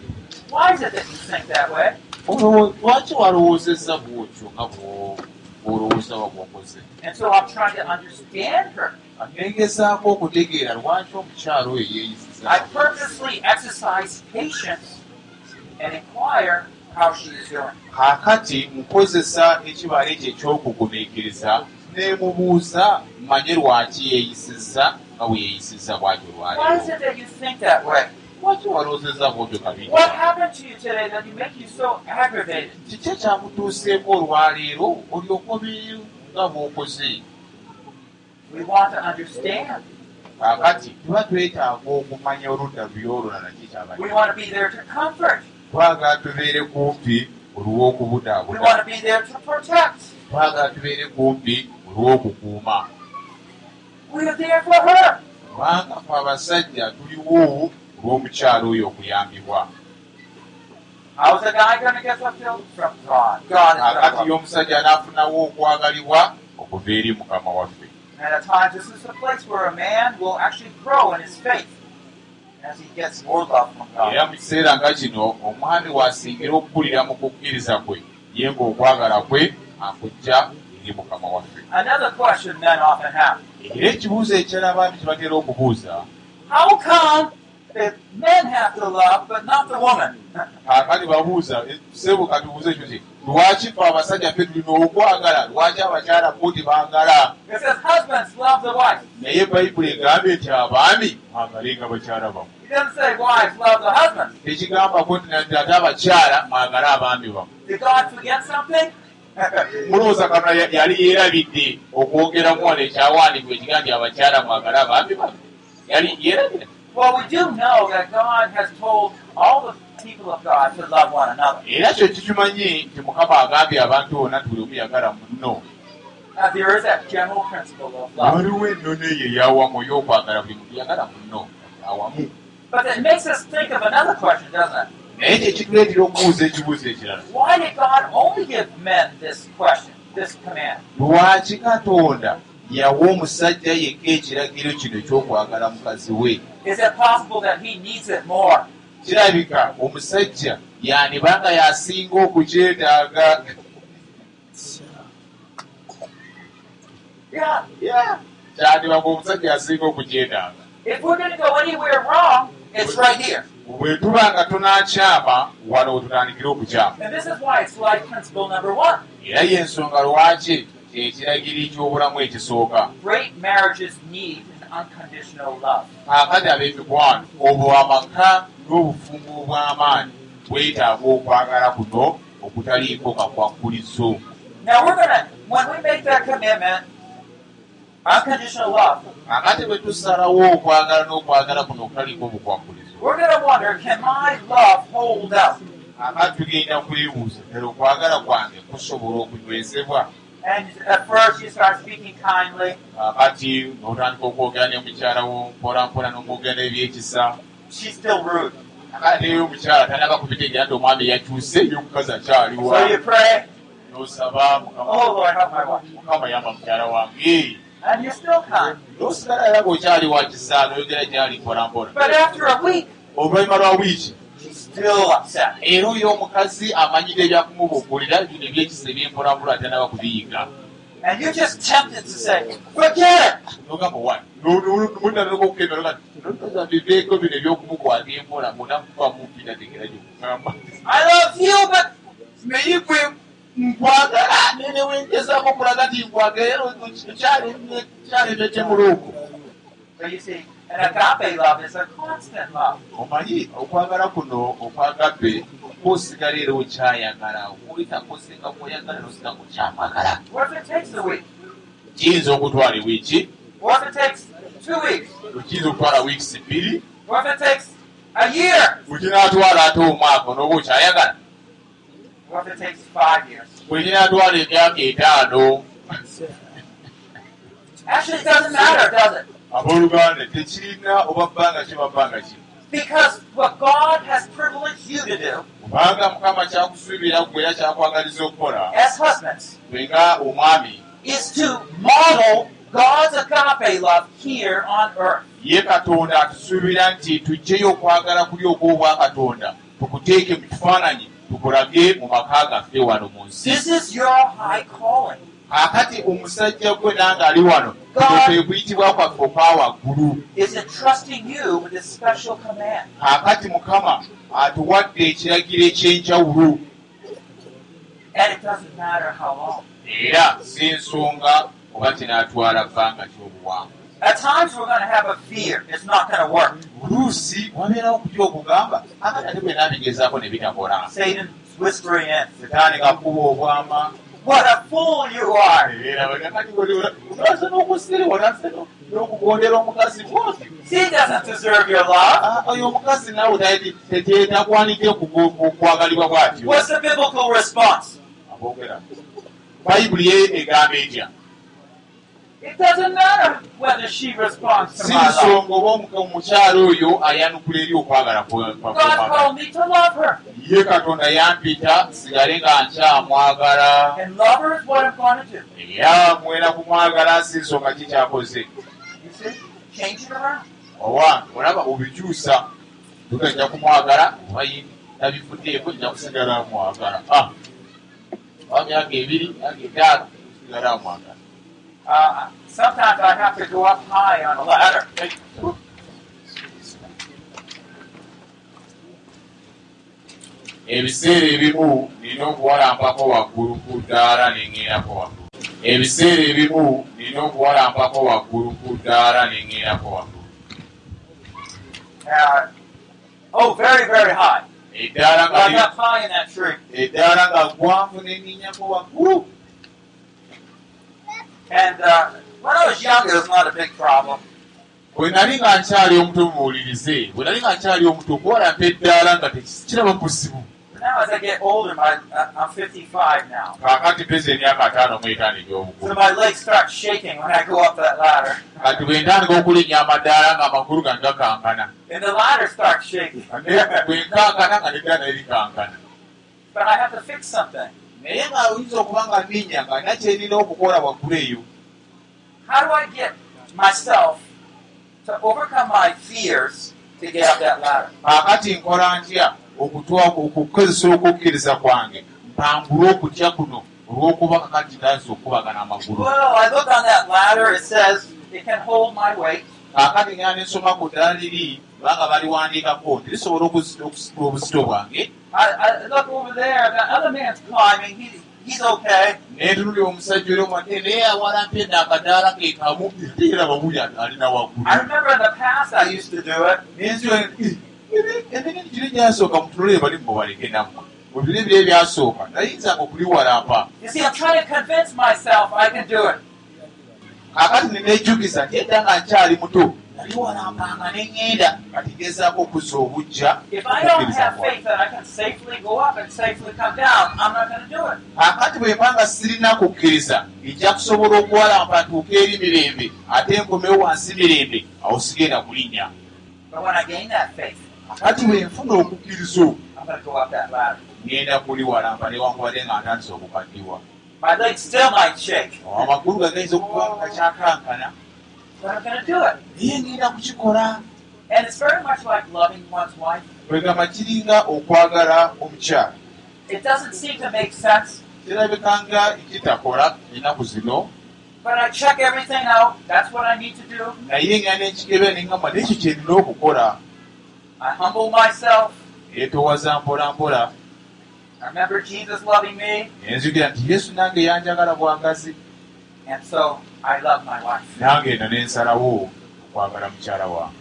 Lwaki walowoozezza bwotyo nga bwo- bw'olowooza wa bwokoze? And so I'm trying to understand her. nengezaako okutegeera lwaki omukyalo oyo I yeeyisiza purposely exercise patience and inquire how she is doing. kaakati nkozesa ekibala ekyo ekyokugumiikiriza nemubuuza manye lwaki yeeyisiza nga bwe yeeyisiza bwatyo Why lwaki bwotyo What happened to you today that you make you so aggravated? kiki ekyakutuuseeko olwaleero olyoka obeeyo nga bw'okoze We want to understand. kaakati tuba twetaaga okumanya oludda luyolulala We kikyabadde want to be there to comfort. twagala tubeere kumpi We olw'okubudaabuda want to be there to protect. twagala tubeere kumpi olw'okukuuma kubanga fe abasajja tuliwo olw'omukyalo oyo okuyambibwa How's a guy going to get fulfilled? From God. God is kakati going to y'omusajja anaafunawo okwagalibwa okuva eri mukama waffe And at times, this is the place where a man will actually grow in his faith as he gets more love from era God. mu kiseera nga kino omwami waasingira okukulira mu kukkiriza kwe ye ng'okwagala kwe akujja eri mukama waffe Another question men often have era ekibuuzo ekirala abaami kye batera okubuuza How come that men have to love but not the woman? kaakati babuuza sebo katubuuze ekyo ti lwaki fe abasajja ffe tulina okwagala lwaki abakyala bo tebangala It says husbands love the wife. naye bayibuli egambye nti abaami mwagalenga bakyala bamu He doesn't say wives love the husbands. tekigambako nti ate abakyala mwagale abaami something? [laughs] mulowooza kana ya- yali yeerabidde okwogeramu wano ekyawandiikibwa ekigaa nti abakyala mwagale abaami bamu yali yeerabidde well, we do know that God has told all the people of God to love one another. era kyo kikimanyi nti mukama agambye abantu bonna buli omu yagala munno Uh, there is that general principle of love. waliwo ennono eyo eyawamu ey'okwagala buli muntu yagala munno awamu But it makes us think of another question, doesn't it? naye kyekituleetera okubuuza ekibuuzo ekirala Why did God only give men this question, this command? lwaki katonda yawa omusajja yekka ekiragiro kino ekyokwagala mukazi we. Is it possible that he needs it more? kirabika omusajja yandibanga yasinga okukyetaaga. Kyandibanga omusajja yasinga okukyetaaga. Bwe tuba nga tunakyama wano we tutandikira okukyama. And this is why it's life principle number one. era y'ensonga lwaki kyekiragiri ky'obulamu ekisooka. Great marriages need an unconditional love. kaakati ab'emikwano obwo amaka n'obufumbo obw'amaanyi bwetaaga okwagala kuno okutaliiko love, kakati bwe tusalawo okwagala n'okwagala kuno okutaliiko obukwakulizo. kakati tugenda kwebuuza ddala okwagala kwange kusobola okunywezebwa And at first you start speaking kindly. kakati n'otandika okwogera ne mukyala wo mpolampola n'omwogera ebyekisa She's still rude. neyo omukyala tanaba kubitegeera nti omwami yakyuse y'omukazi akyaliwa So you pray, n'osaba Mukama- oh Lord, help my wife. mukama yamba mukyala wange And you're still kind. n'osigala era ng'okyali wa kisa n'oyogera gyali mpolampola But after a week, oluvannyuma lwa wiiki. Era oyo omukazi amanyire ebyakumubukulira bino ebyekisa ebyempolampola atanaba kubiyiga And you're just tempted to say, forget it. nogamba wa munataka okukemera biveeko bino ebyokumukwata empola munakuba mumpi nategera gyokugamba I love you, but naye gwe nkwagala nene wengezaako okulaga nti nkwagala kyalemetemuloogo So you see, And agape love is a constant love. omanyi okwagala kuno okwagabe kwosigala era okyayagala oitakosinga kwoyagala nosinga kukyamagala What if it takes a week? kiyinza okutwala ewiiki What if it takes two weeks? kiyinza okutwala wiikisi bbiri What if it takes a year? bwekinaatwala ate omwaka onooba okyayagala bwekinaatwala emyaka etaano Actually, it doesn't matter, does it? Abooluganda tekirina oba bbanga ki babbanga ki Because what God has privileged you to do kubanga mukama kyakusuubira gwe era kyakwagaliza okukola as husbands bwe nga omwami is to model God's agape love here on earth. ye katonda atusuubira nti tujjeyo okwagala kuli okw'obwa katonda tukuteeke mu kifaananyi tukulage mu maka gaffe wano mu nsi This is your high calling. Akati omusajja gwe nanga ali wano kwe kuyitibwa kwaffe okwa waggulu Is entrusting you with this special command. akati mukama atuwadde ekiragiro ekyenjawulo era si nsonga oba kinaatwala bbanga ky'obuwanga At times we're going to have a fear. It's not going to work. oluusi wabeerawo kutya okugamba akati ate bwe naabigezaako ne bitakola Satan's whispering in. setaani gakuba obwama What a fool you are! era bagakati olasa n'okusirewa n'okugondera omukazi bwoti He doesn't deserve your love. oyo omukazi naawe tekyetagwanidde okwagalibwa bw'atyo What's the biblical response? bayibuli egamba etya It doesn't matter whether she responds to si my love. nsonga oba omukyala oyo ayanukula eri okwagala ye katonda yampita sigale nga nkyamwagala era mwera kumwagala si nsonga kikyakoze owange olaba obikyusa tuga nja kumwagala oba nabifuddeeko nja kusigala mwagala. Ah. myaka ebiri myaka etaano sigala mwagala Uh, sometimes I have to go up high on a ladder. ebiseera ebimu nina okuwalampako waggulu ku ddaala neŋŋeerako waggulu ebiseera ebimu nina okuwalampako waggulu ku ddaala neŋŋeerako waggulu Uh, oh, very, very high. eddaala nga I'm li- up high in that tree. eddaala nga gwanvu neŋŋenyako waggulu And uh, when I was younger, it was not a big problem. bwe nali nga nkyali omuto muwulirize bwe nali nga nkyali omuto okuwalampa eddaala nga tekiraba buzibu. Now, as I get older, my, uh, I'm 55 now. kaakati mpeza emyaka ataano mu etaano egy'obukulu. Kati bwe ntandika okulinnya amadaala ng'amagulu gange gakankana bwe nkankana nga neddaala naye naye nga oyinza okuba nga nninnya nga nina kyenina okukola waggulu eyo How do I get myself to overcome my fears to get up that ladder? kaakati nkola ntya okukozesa okukkiriza kwange mpangule okutya kuno olw'okuba kakati ndanza okubagana amagulu Well, I look on that ladder, it says it can hold my weight. kaakati ngenda nensoma ku ddala liri kubanga baliwandiikako nti lisobola okusi- okusitula obuzito bwange I, I look over there, that other man's climbing, he, he's okay. netunulira omusajja oli omwadde naye awalampa eno akadaala ke kamu ate era bamuli alina waggulu I remember in the past I used to do it. nenzira engeri kiri gyasooka mutunulire bali mubaleke nammwe mubire biri ebyasooka nayinzanga okuliwalampa You see, I'm trying to convince myself I can do it. kakati nenejjukiza nti edda nga nkyali muto naliwalampanga neŋŋenda kati gezaako okuzza obujja If I don't have faith that I can safely go up and safely come down, I'm not going to do it. kakati bwe mba nga sirina kukkiriza ejja kusobola okuwalampa ntuuka eri mirembe ate nkomewo wansi mirembe awo sigenda kulinnya. But when I gain that faith, kakati bwe nfuna okukkiriza ladder. ngenda kuliwalampa newankubadde nga ntandise okukaddiwa. Amagulu gagayinza okuba nga gakyakankana but I'm going to do it. naye ngenda kukikola And it's very much like loving one's wife. kwegamba kiringa okwagala omukyala It doesn't seem to make sense, kirabikanga kitakola ennaku zino but I check everything out. That's what I need to do. naye nga nenkikebera neŋgamba nekyo kyenina okukola I humble myself. yeetowaza mpola mpola I remember Jesus loving me, nenzijukira nti yesu nange yanjagala bwagazi and so I love my wife. okwagala mukyala wange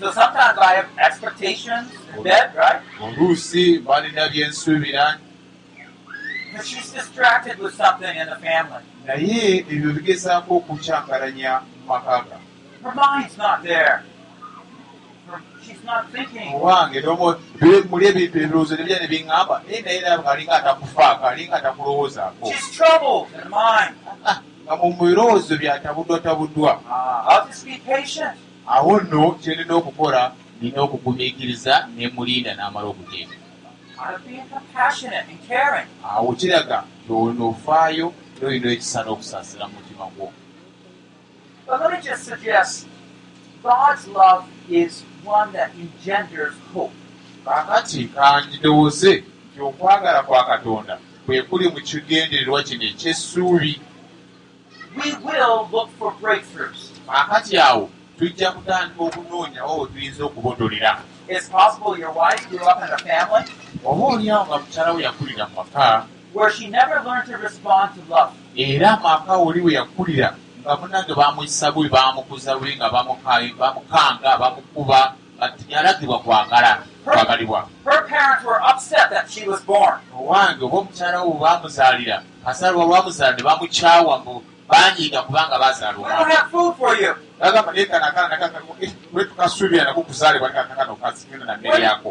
So sometimes I have expectations in bed, right? oluusi balina byensuubira Because she's distracted with something in the family. naye ebyo bigezaako okukyankalanya mu maka ga Her mind's not there. Her, she's not thinking. Owange muli ebintu ebirowoozo nebya ne biŋŋamba naye naye naba alinga atakufaako alinga atakulowoozaako. Ah, nga mu birowoozo byatabuddwatabuddwa patient. awo nno kyendina okukola nina okugumiikiriza ne mulinda n'amala okuteeka awo kiraga nofaayo noyina ekisa n'okusaasira mu mutima gwo. But let me just suggest God's love is one that engenders hope. kaakati kandowooze nti okwagala kwa katonda kwe kuli mu kigendererwa kino ekyessuubi. Kaakati awo tujja kutandika okunoonyawo we tuyinza okubotolera. Oba oliawo nga mukyala we yakulira mu maka era amaka oli we yakulira nga munange bamuyisa bubi bamukuza bubi nga bamuka- bamukanga bamukuba nga tiyalagibwa kwagala kwagalibwa. Her parents were upset that she was born. owange oba omukyala we bamuzaalira kasalwa lwamuzaala ne bamukyawa mbu banyiiga kubanga naye nako kuzaalibwa kasigenda na mmere yako.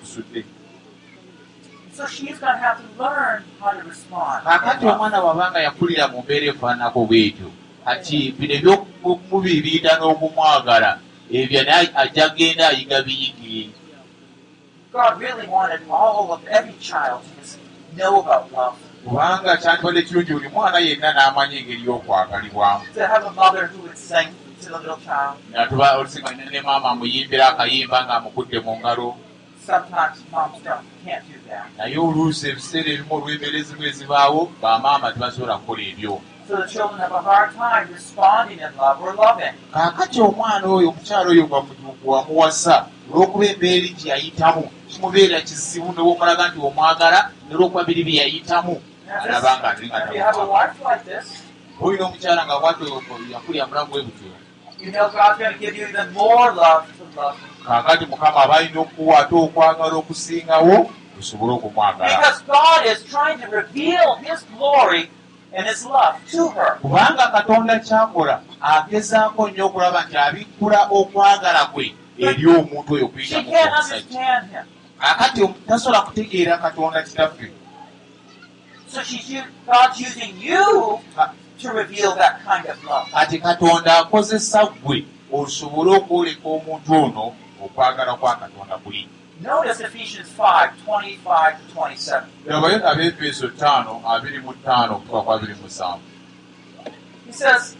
Our kakati omwana bwabanga yakulira mu mbeera efaananako bwetyo kati bino ebyokumubiriita n'okumwagala ebyo naye ajja genda ayiga to love. kubanga kyandibadde kirungi buli mwana yenna n'amanya engeri y'okwagalibwamu To have a mother who would sing to the little child. nga tuba olusinga ne maama amuyimbira akayimba ng'amukudde mu ngalo Naye oluusi ebiseera ebimu olw'embeerezi bwe zibaawo bamaama tebasobola kukola ebyo. Kaakati omwana oyo omukyala oyo nga wamuwasa olw'okuba embeera gye yayitamu kimubeera kizibu newomulaga nti omwagala nolw'okuba biri bye yayitamu. Alaba nga alinga If you have a wife like this, olina omukyala nga bwatyo yakulya mulamu bwe butyo kaakati mukama aba alina okuwa ate okwagala okusingawo osobole okumwagala Because God is trying to reveal His glory and His love to her. kubanga katonda kyakola agezaako nnyo okulaba nti abikkula okwagala kwe eri omuntu oyo She kuyita mu can't omusajja understand Him. akati tasobola kutegeera katonda kitaffe So she's God's using you to reveal that kind of love. kati katonda akozesa ggwe osobole okwoleka omuntu ono okwagala kwa katonda kuli Notice Ephesians 5 25 to 27. labayo abefeso 5 25 okutuka kwa 27 He says,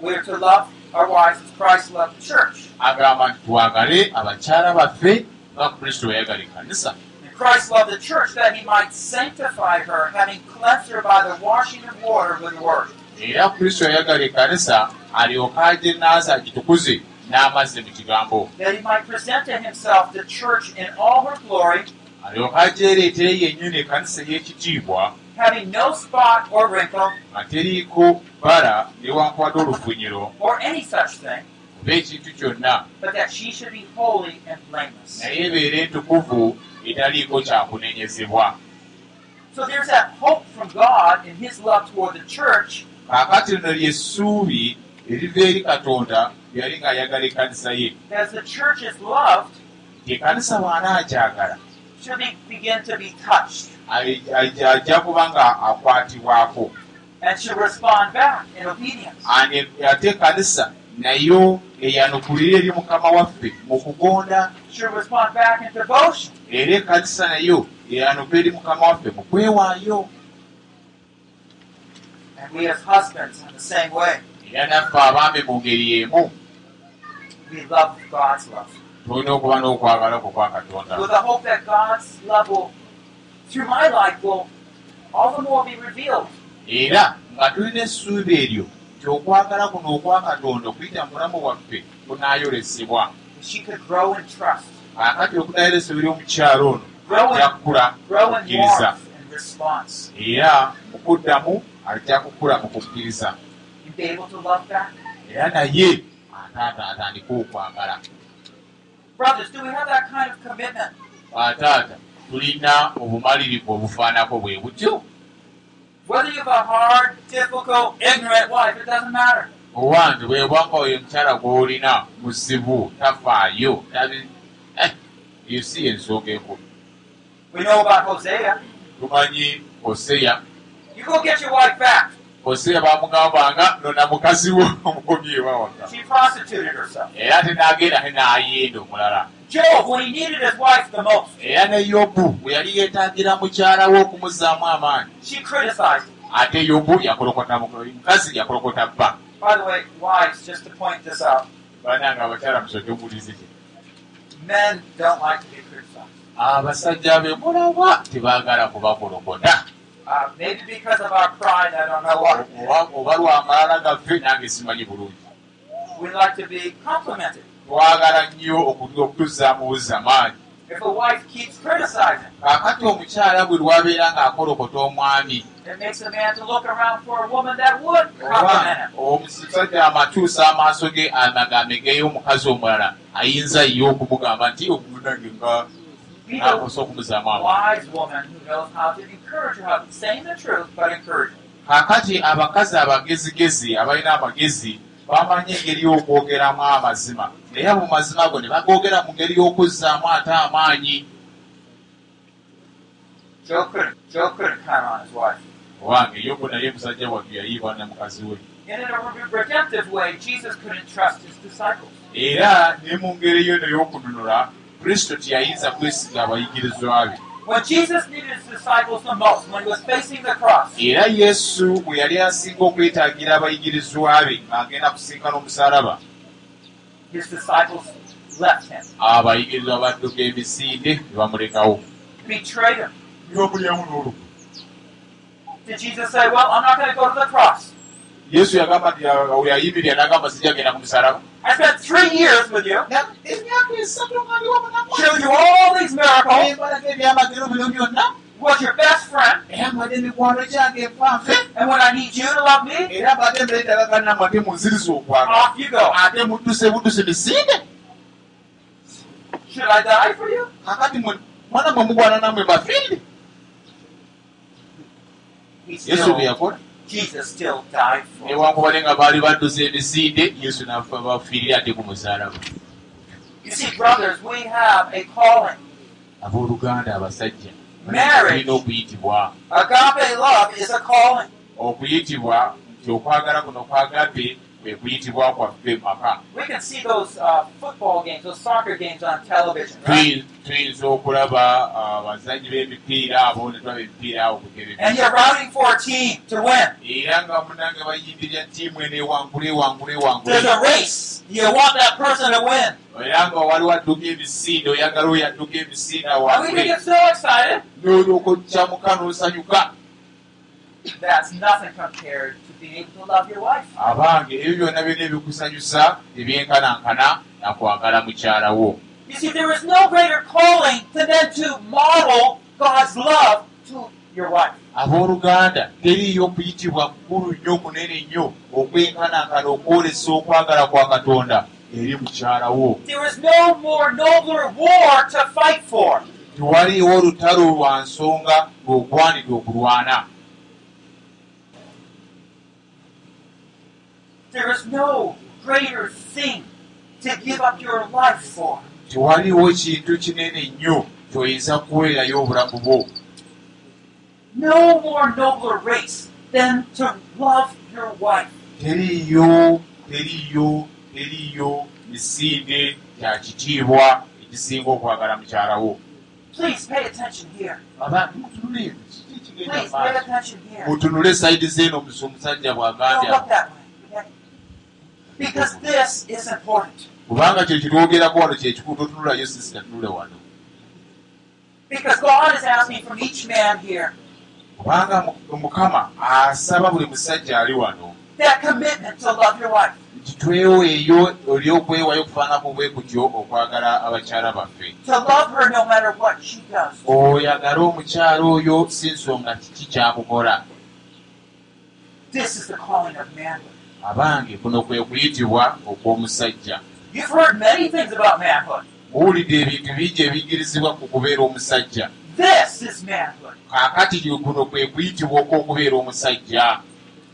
We're to love our wives as Christ loved the church. agamba nti twagale abakyala baffe nga kristo bwe yayagala ekkanisa And Christ loved the church that he might sanctify her, having cleansed her by the washing of water with the word. era kristo yayagala ekkanisa alyoke aje naaza agitukuze n'amazzi mu kigambo That he might present to himself the church in all her glory, alyoke ajeereetere yennyini ekkanisa y'ekitiibwa having no spot or wrinkle nga teriiko bbala newankubadde olufunyiro or any such thing, oba ekintu kyonna but that she should be holy and blameless. naye ebeera entukuvu etaliiko kyakunenyezebwa So there's that hope from God in his love toward the church. Kaakati lino lyessuubi eriva eri katonda yali ng'ayagala ekkanisa ye. That as the church is loved, nti ekkanisa ai- ai- ajja kuba nga akwatibwako. And she'll respond back in obedience. Ane- ate ekkanisa nayo eyanukulira eri mukama waffe mu kugonda. Era ekkanisa nayo eyanukula eri mukama waffe mu kwewaayo. And we as husbands in the same way. era naffe abaami mu ngeri y'emu We love God's love. tulina okuba n'okwagala kwe kwa katonda. With the hope that God's love will, through my life, will all the more be revealed. era nga tulina essuubi eryo nti okwagala kuno okwa katonda okuyita mu bulamu bwaffe kunaayolesebwa That she could grow in trust, akati okunaayolesebwa eri omukyalo ono ajja kukula okukkiriza era mu kuddamu ajja kukula mu kukkiriza. Era naye ataata atandika okwagala bataata tulina obumalirivu obufaanako bwe butyo Whether you have a hard, difficult, ignorant wife, it doesn't matter. owange bwebwanga oyo omukyala gw'olina muzibu tafaayo eyo si ensonga enkulu tumanyi oseya Oseya bamugambanga nona mukazi we omukomyi ewawaka era ate n'agenda te n'ayenda omulala era ne yobu bwe yali yeetaagira mukyala we okumuzzaamu amaanyi. ate yobu yakolokota mukazi yakolokota bba. By the way, wives, just to point this out, bananga abakyala musoke omulizi ki? men don't like to be criticized. abasajja be mulaba tebaagala kubakolokota Uh, maybe because of our pride, I don't know what. Oba- oba lwamalala gaffe nange simanyi bulungi We like to be complimented. twagala nnyo oku- okutuzzaamu buzamaanyi If a wife keeps criticizing, kaakati omukyala bwe lwabeera ng'akolokota omwami it makes a man to look around for a woman that would compliment him. omusajja amatuusa amaaso ge amagambe geyo omukazi omulala ayinza ye okumugamba nti omunange nga Be the okumuzaamu amaanyi wise woman who knows how to encourage her husband, saying the truth, but encouraging. kaakati abakazi abagezigezi abalina amagezi bamanyi engeri y'okwogeramu amazima. Naye abo mazima go ne bagogera mu ngeri y'okuzzaamu ate amaanyi. Owange yobu naye musajja wattu yayiibwa ne mukazi we. Era ne mu ngeri yo n'ey'okununula kristo teyayinza kwesiga abayigirizwa be When Jesus needed his disciples the most, when he was facing the cross, era yesu bwe yali asinga okwetaagira abayigirizwa be ng'agenda kusinkana omusalaba his disciples left him, abayigirizwa badduka emisinde ne bamulekawo betrayed him. ne bamulyamu n'olukwe Did Jesus say, Well, I'm not going to go to the cross? Yesu yagamba nti we ayimirira n'agamba sijja genda ku musalaba I spent three years with you, showed you all these miracles, was your best friend, and when I need you to love me, off you go. ate mudduse budduse misinde. Should I die for you? kakati mwana mwe mugwana nammwe bafiire He yesu bye yakola Newankubadde nga baali badduse emisinde yesu nafa bafiirire ate ku musalaba You see, brothers, we have a calling. abooluganda abasajja tulina okuyitibwa okuyitibwa nti okwagala kuno kwagabe kwe kuyitibwa kwaffe maka We can see those football games, those soccer games on television, right? Tuyi- tuyinza okulaba abazanyi b'emipiira abo ne tulaba emipiira awo kukebe And you're rooting for a team to win. era nga munange bayimbirira ttiimu eno ewangule ewangule ewangule There's a race. You want that person to win. era nga waliwo adduka emisinde oyagala oyo adduka emisinde awangule get so excited. n'olyoka okyamuka n'osanyuka That's nothing compared to being able to love your wife. abange ebyo byonna byonna ebikusanyusa ebyenkanankana nakwagala mukyala wo You see, there is no greater calling than to model God's love to your wife. abooluganda teriiyo okuyitibwa kukulu nnyo kunene nnyo okwenkanankana okwolesa okwagala kwa katonda eri mukyala wo There is no more nobler war to fight for. tewaliiwo olutalo lwa nsonga ng'ogwanidde okulwana There is no greater thing to give up your life for. tewaliiwo kintu kinene nnyo kyoyinza kuweerayo obulamu bwo No more nobler race than to love your wife. teriiyo teriiyo teriiyo misinde kya kitiibwa ekisinga okwagala mukyala wo Please pay attention here. abantu mutunule mutunule sayidi omusi- omusajja Don't bw'agambye look that way. okay? Because this is important. kubanga kye kitwogerako wano kyekikulu totunulayo sisita tunule wano Because God is asking from each man here kubanga Mu- mukama asaba buli musajja ali wano that commitment to love your wife, nti tweweeyo oli okwewayo okufaanako bwe kutyo okwagala abakyala baffe to love her no matter what she does. oyagale omukyala oyo si nsonga kiki kyakukola This is the calling of manhood. Abange kuno kwe kuyitibwa okw'omusajja You've heard many things about manhood. muwulidde ebintu bingi ebiyigirizibwa ku kubeera omusajja This is manhood. kaakati kuno kwe kuyitibwa okw'okubeera omusajja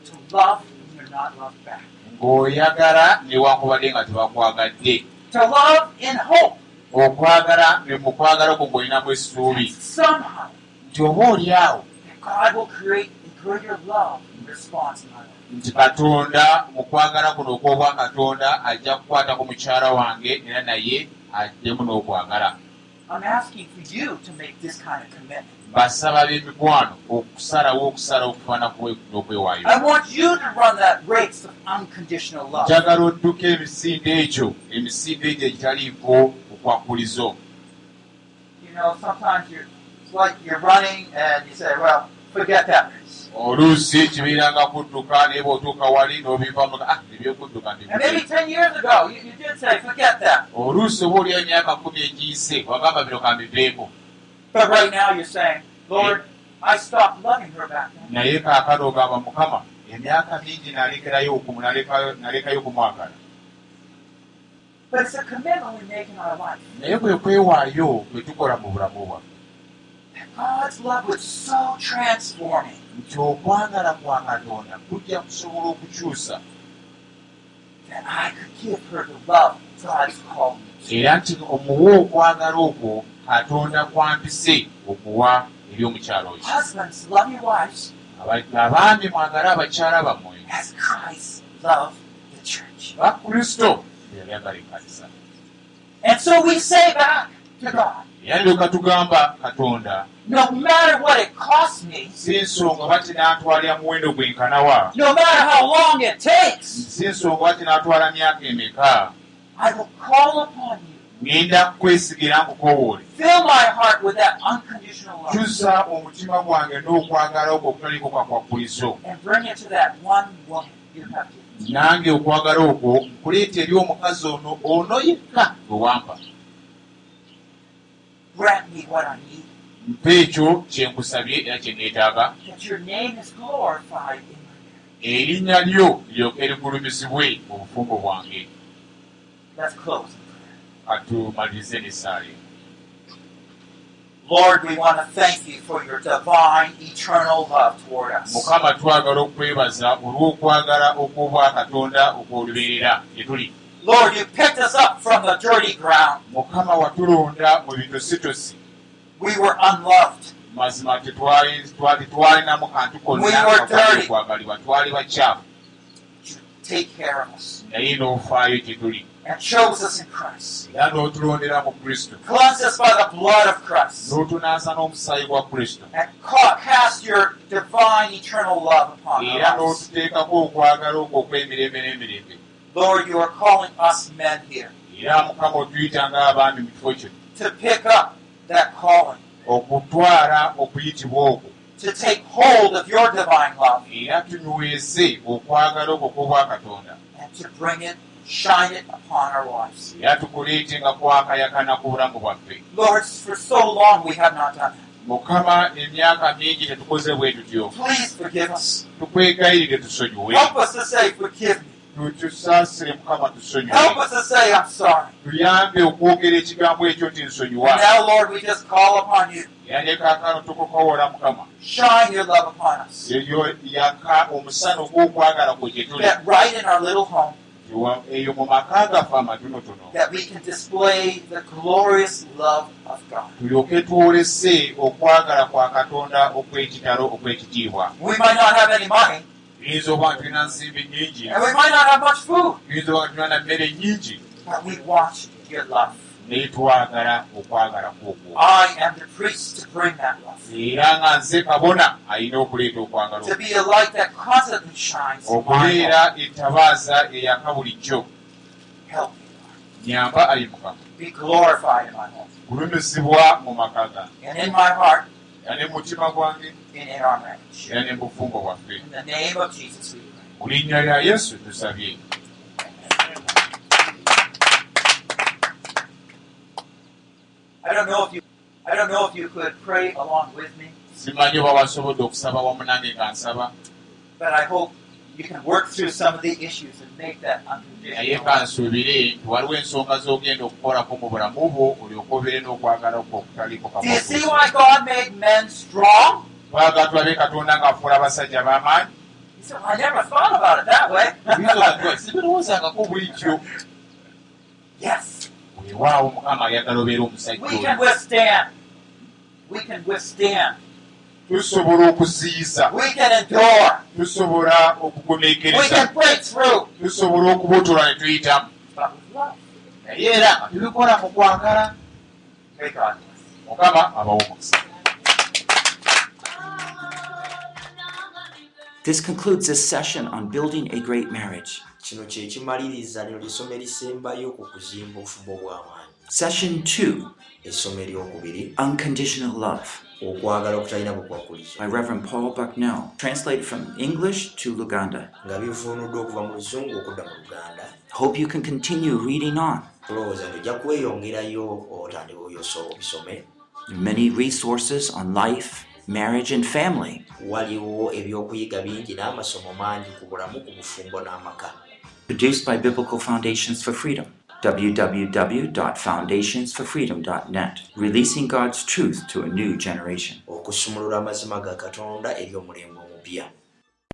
To love when you're not loved back. ng'oyagala newankubadde nga tebakwagadde To love in hope okwagala ne mu kwagala kwo ng'olinamu essuubi somehow nti oba oli awo God will create a greater love nti katonda mu kwagala kuno okw'obwa katonda ajja kukwatako mukyala wange era naye addemu n'okwagala I'm asking for you to make this kind of commitment. basaba b'emikwano okusalawo okusala okufaana n'okwewaayo I want you to run that race of unconditional love. njagala odduka emisinde egyo emisinde egyo egitaliiko okwakulizo You know, sometimes you're it's like you're running and you say, "Well, forget that. Race." oluusi kibeeranga kudduka naye bw'otuuka wali n'obivamu ebyokudduka oluusi oba oliyo emyaka kumi egiyise wagamba bino kambiveeko naye kaakano ogamba mukama emyaka mingi nalekerayo nalekayo okumwagala naye kwe kwewaayo kwe tukola mu bulamu bwaffe That God's love was so transforming. Nti okwagala kwa katonda kujja kusobola okukyusa that I could give her the love God's called me to. era nti omuwa okwagala okwo katonda kwampise okuwa eri omukyalo oyo. Husbands, love your wives. Aba- abaami mwagale abakyala bammwe. As Christ loved the church. bakristo yalyagala ekkanisa. And so we say back to God, era ndyoka tugamba katonda no matter what it costs me, si nsonga bati n'antwalira muwendo gwenkanawa no matter how long it takes, si nsonga bati n'atwala myaka emeka? I will call upon you. ŋŋenda kwesigira nkukowoole. Kyusa omutima gwange n'okwagala okwo okutaliko kwakwakulizo nange okwagala okwo nkuleeta eri omukazi ono ono yekka gwe wampa Grant me what I need, mpa ekyo kyenkusabye era kye neetaaga erinnya lyo lyoke ligulumizibwe mu bufumbo bwange. Katumalirize n'essaala eno Lord, we want to thank you for your divine, eternal love toward us. mukama twagala okwebaza olw'okwagala okw'obwa katonda okwolubeerera gye tuli Lord, you picked us up from the dirty ground. mukama watulonda mu bitositosi We were unloved. mazima tetwali twali- twalinamu kantu We were dirty. konnaokwagalibwa twali bakyafu You take care of us naye n'ofaayo gye tuli and chose us in Christ. era n'otulondera mu kristo Cleanse us by the blood of Christ n'otunaasa n'omusaayi gwa kristo and ca- cast your divine, eternal love upon era lives. n'otuteekako okwagala okwo okw'emirembe n'emirembe Lord, you are calling us men here era mukama otuyita ng'abaami mu kifo kino to pick up that calling, okutwala okuyitibwa okwo to take hold of your divine love era tunyweze okwagala okwo kw'obwa katonda and to bring it, shine it upon our lives. era tukuleete nga kwakayakana ku bulamu bwaffe Lord, for so long we have not done that. mukama emyaka mingi tetukoze bwe tutyo Please forgive us. tukwegayirire tusonyiwe Help us to say, forgive me. Tutusaasire mukama tusonyiwe Help us to say, I'm sorry. tuyambe okwogera ekigambo ekyo And nsonyiwa now, Lord, we just call upon you. era ne kaakano tukukowola mukama Shine your love upon us. eyo yaka omusana ogw'okwagala kwe gye tuli That right in our little home, Ewa- eyo mu maka gaffe amatonotono that we can display the glorious love of God. tulyoke twolese okwagala kwa katonda okw'ekitalo okw'ekitiibwa Tuyinza okuba nga tulina nsimbi food, tuyinza okuba nga tulina na mmere love. naye twagala okwagala kwokwo era nga nze kabona alina okuleeta okwagala okubeera etabaaza eyaka bulijjo nyamba ali mukama kulumizibwa mu maka gange era ne mu mutima gwange era ne mu bufumbo bwaffe In the name of Jesus, we pray. mu linnya lya yesu tusabye. I don't know if you I don't know if you could pray along with me, simanyi oba wasobodde okusaba wamu nange nga nsaba. but I hope you can work through some of the issues and make that naye unconditional. kansuubire nti waliwo ensonga z'ogenda okukolako mu bulamu bwo olyoka obeere n'okwagala kwo okutaliiko Do you see kamogo. why God made men strong? twagala tulabe katonda ng'afuula abasajja b'amaanyi? He said, well, I never thought about it that way. sibirowoozangako yes, weewaawo mukama ayagala obeera omusajja we can oyo withstand. We can withstand. Tusobola okuziyiza. We can endure. tusobola We okugumiikiriza can break through. tusobola okubuutula ne tuyitamu. Naye era nga tubikola mu kwagala. Mukama abawo omukisa This concludes this session on building a great marriage. Session 2 essomo eryokubiri. Unconditional Love okwagala okutalina bukwakulizo by Reverend Paul Bucknell, translated from English to Luganda. nga bivuunuddwa okuva mu luzungu okudda mu luganda Hope you can continue reading on. tulowooza nti ojja kweyongerayo otandika oyoso obisome many resources on life, marriage, and family. waliwo ebyokuyiga bingi n'amasomo mangi ku bulamu ku bufumbo n'amaka Produced by Biblical Foundations for Freedom. www.foundationsforfreedom.net. Releasing God's truth to a new generation. okusumulula amazima ga katonda eri omulembe omupya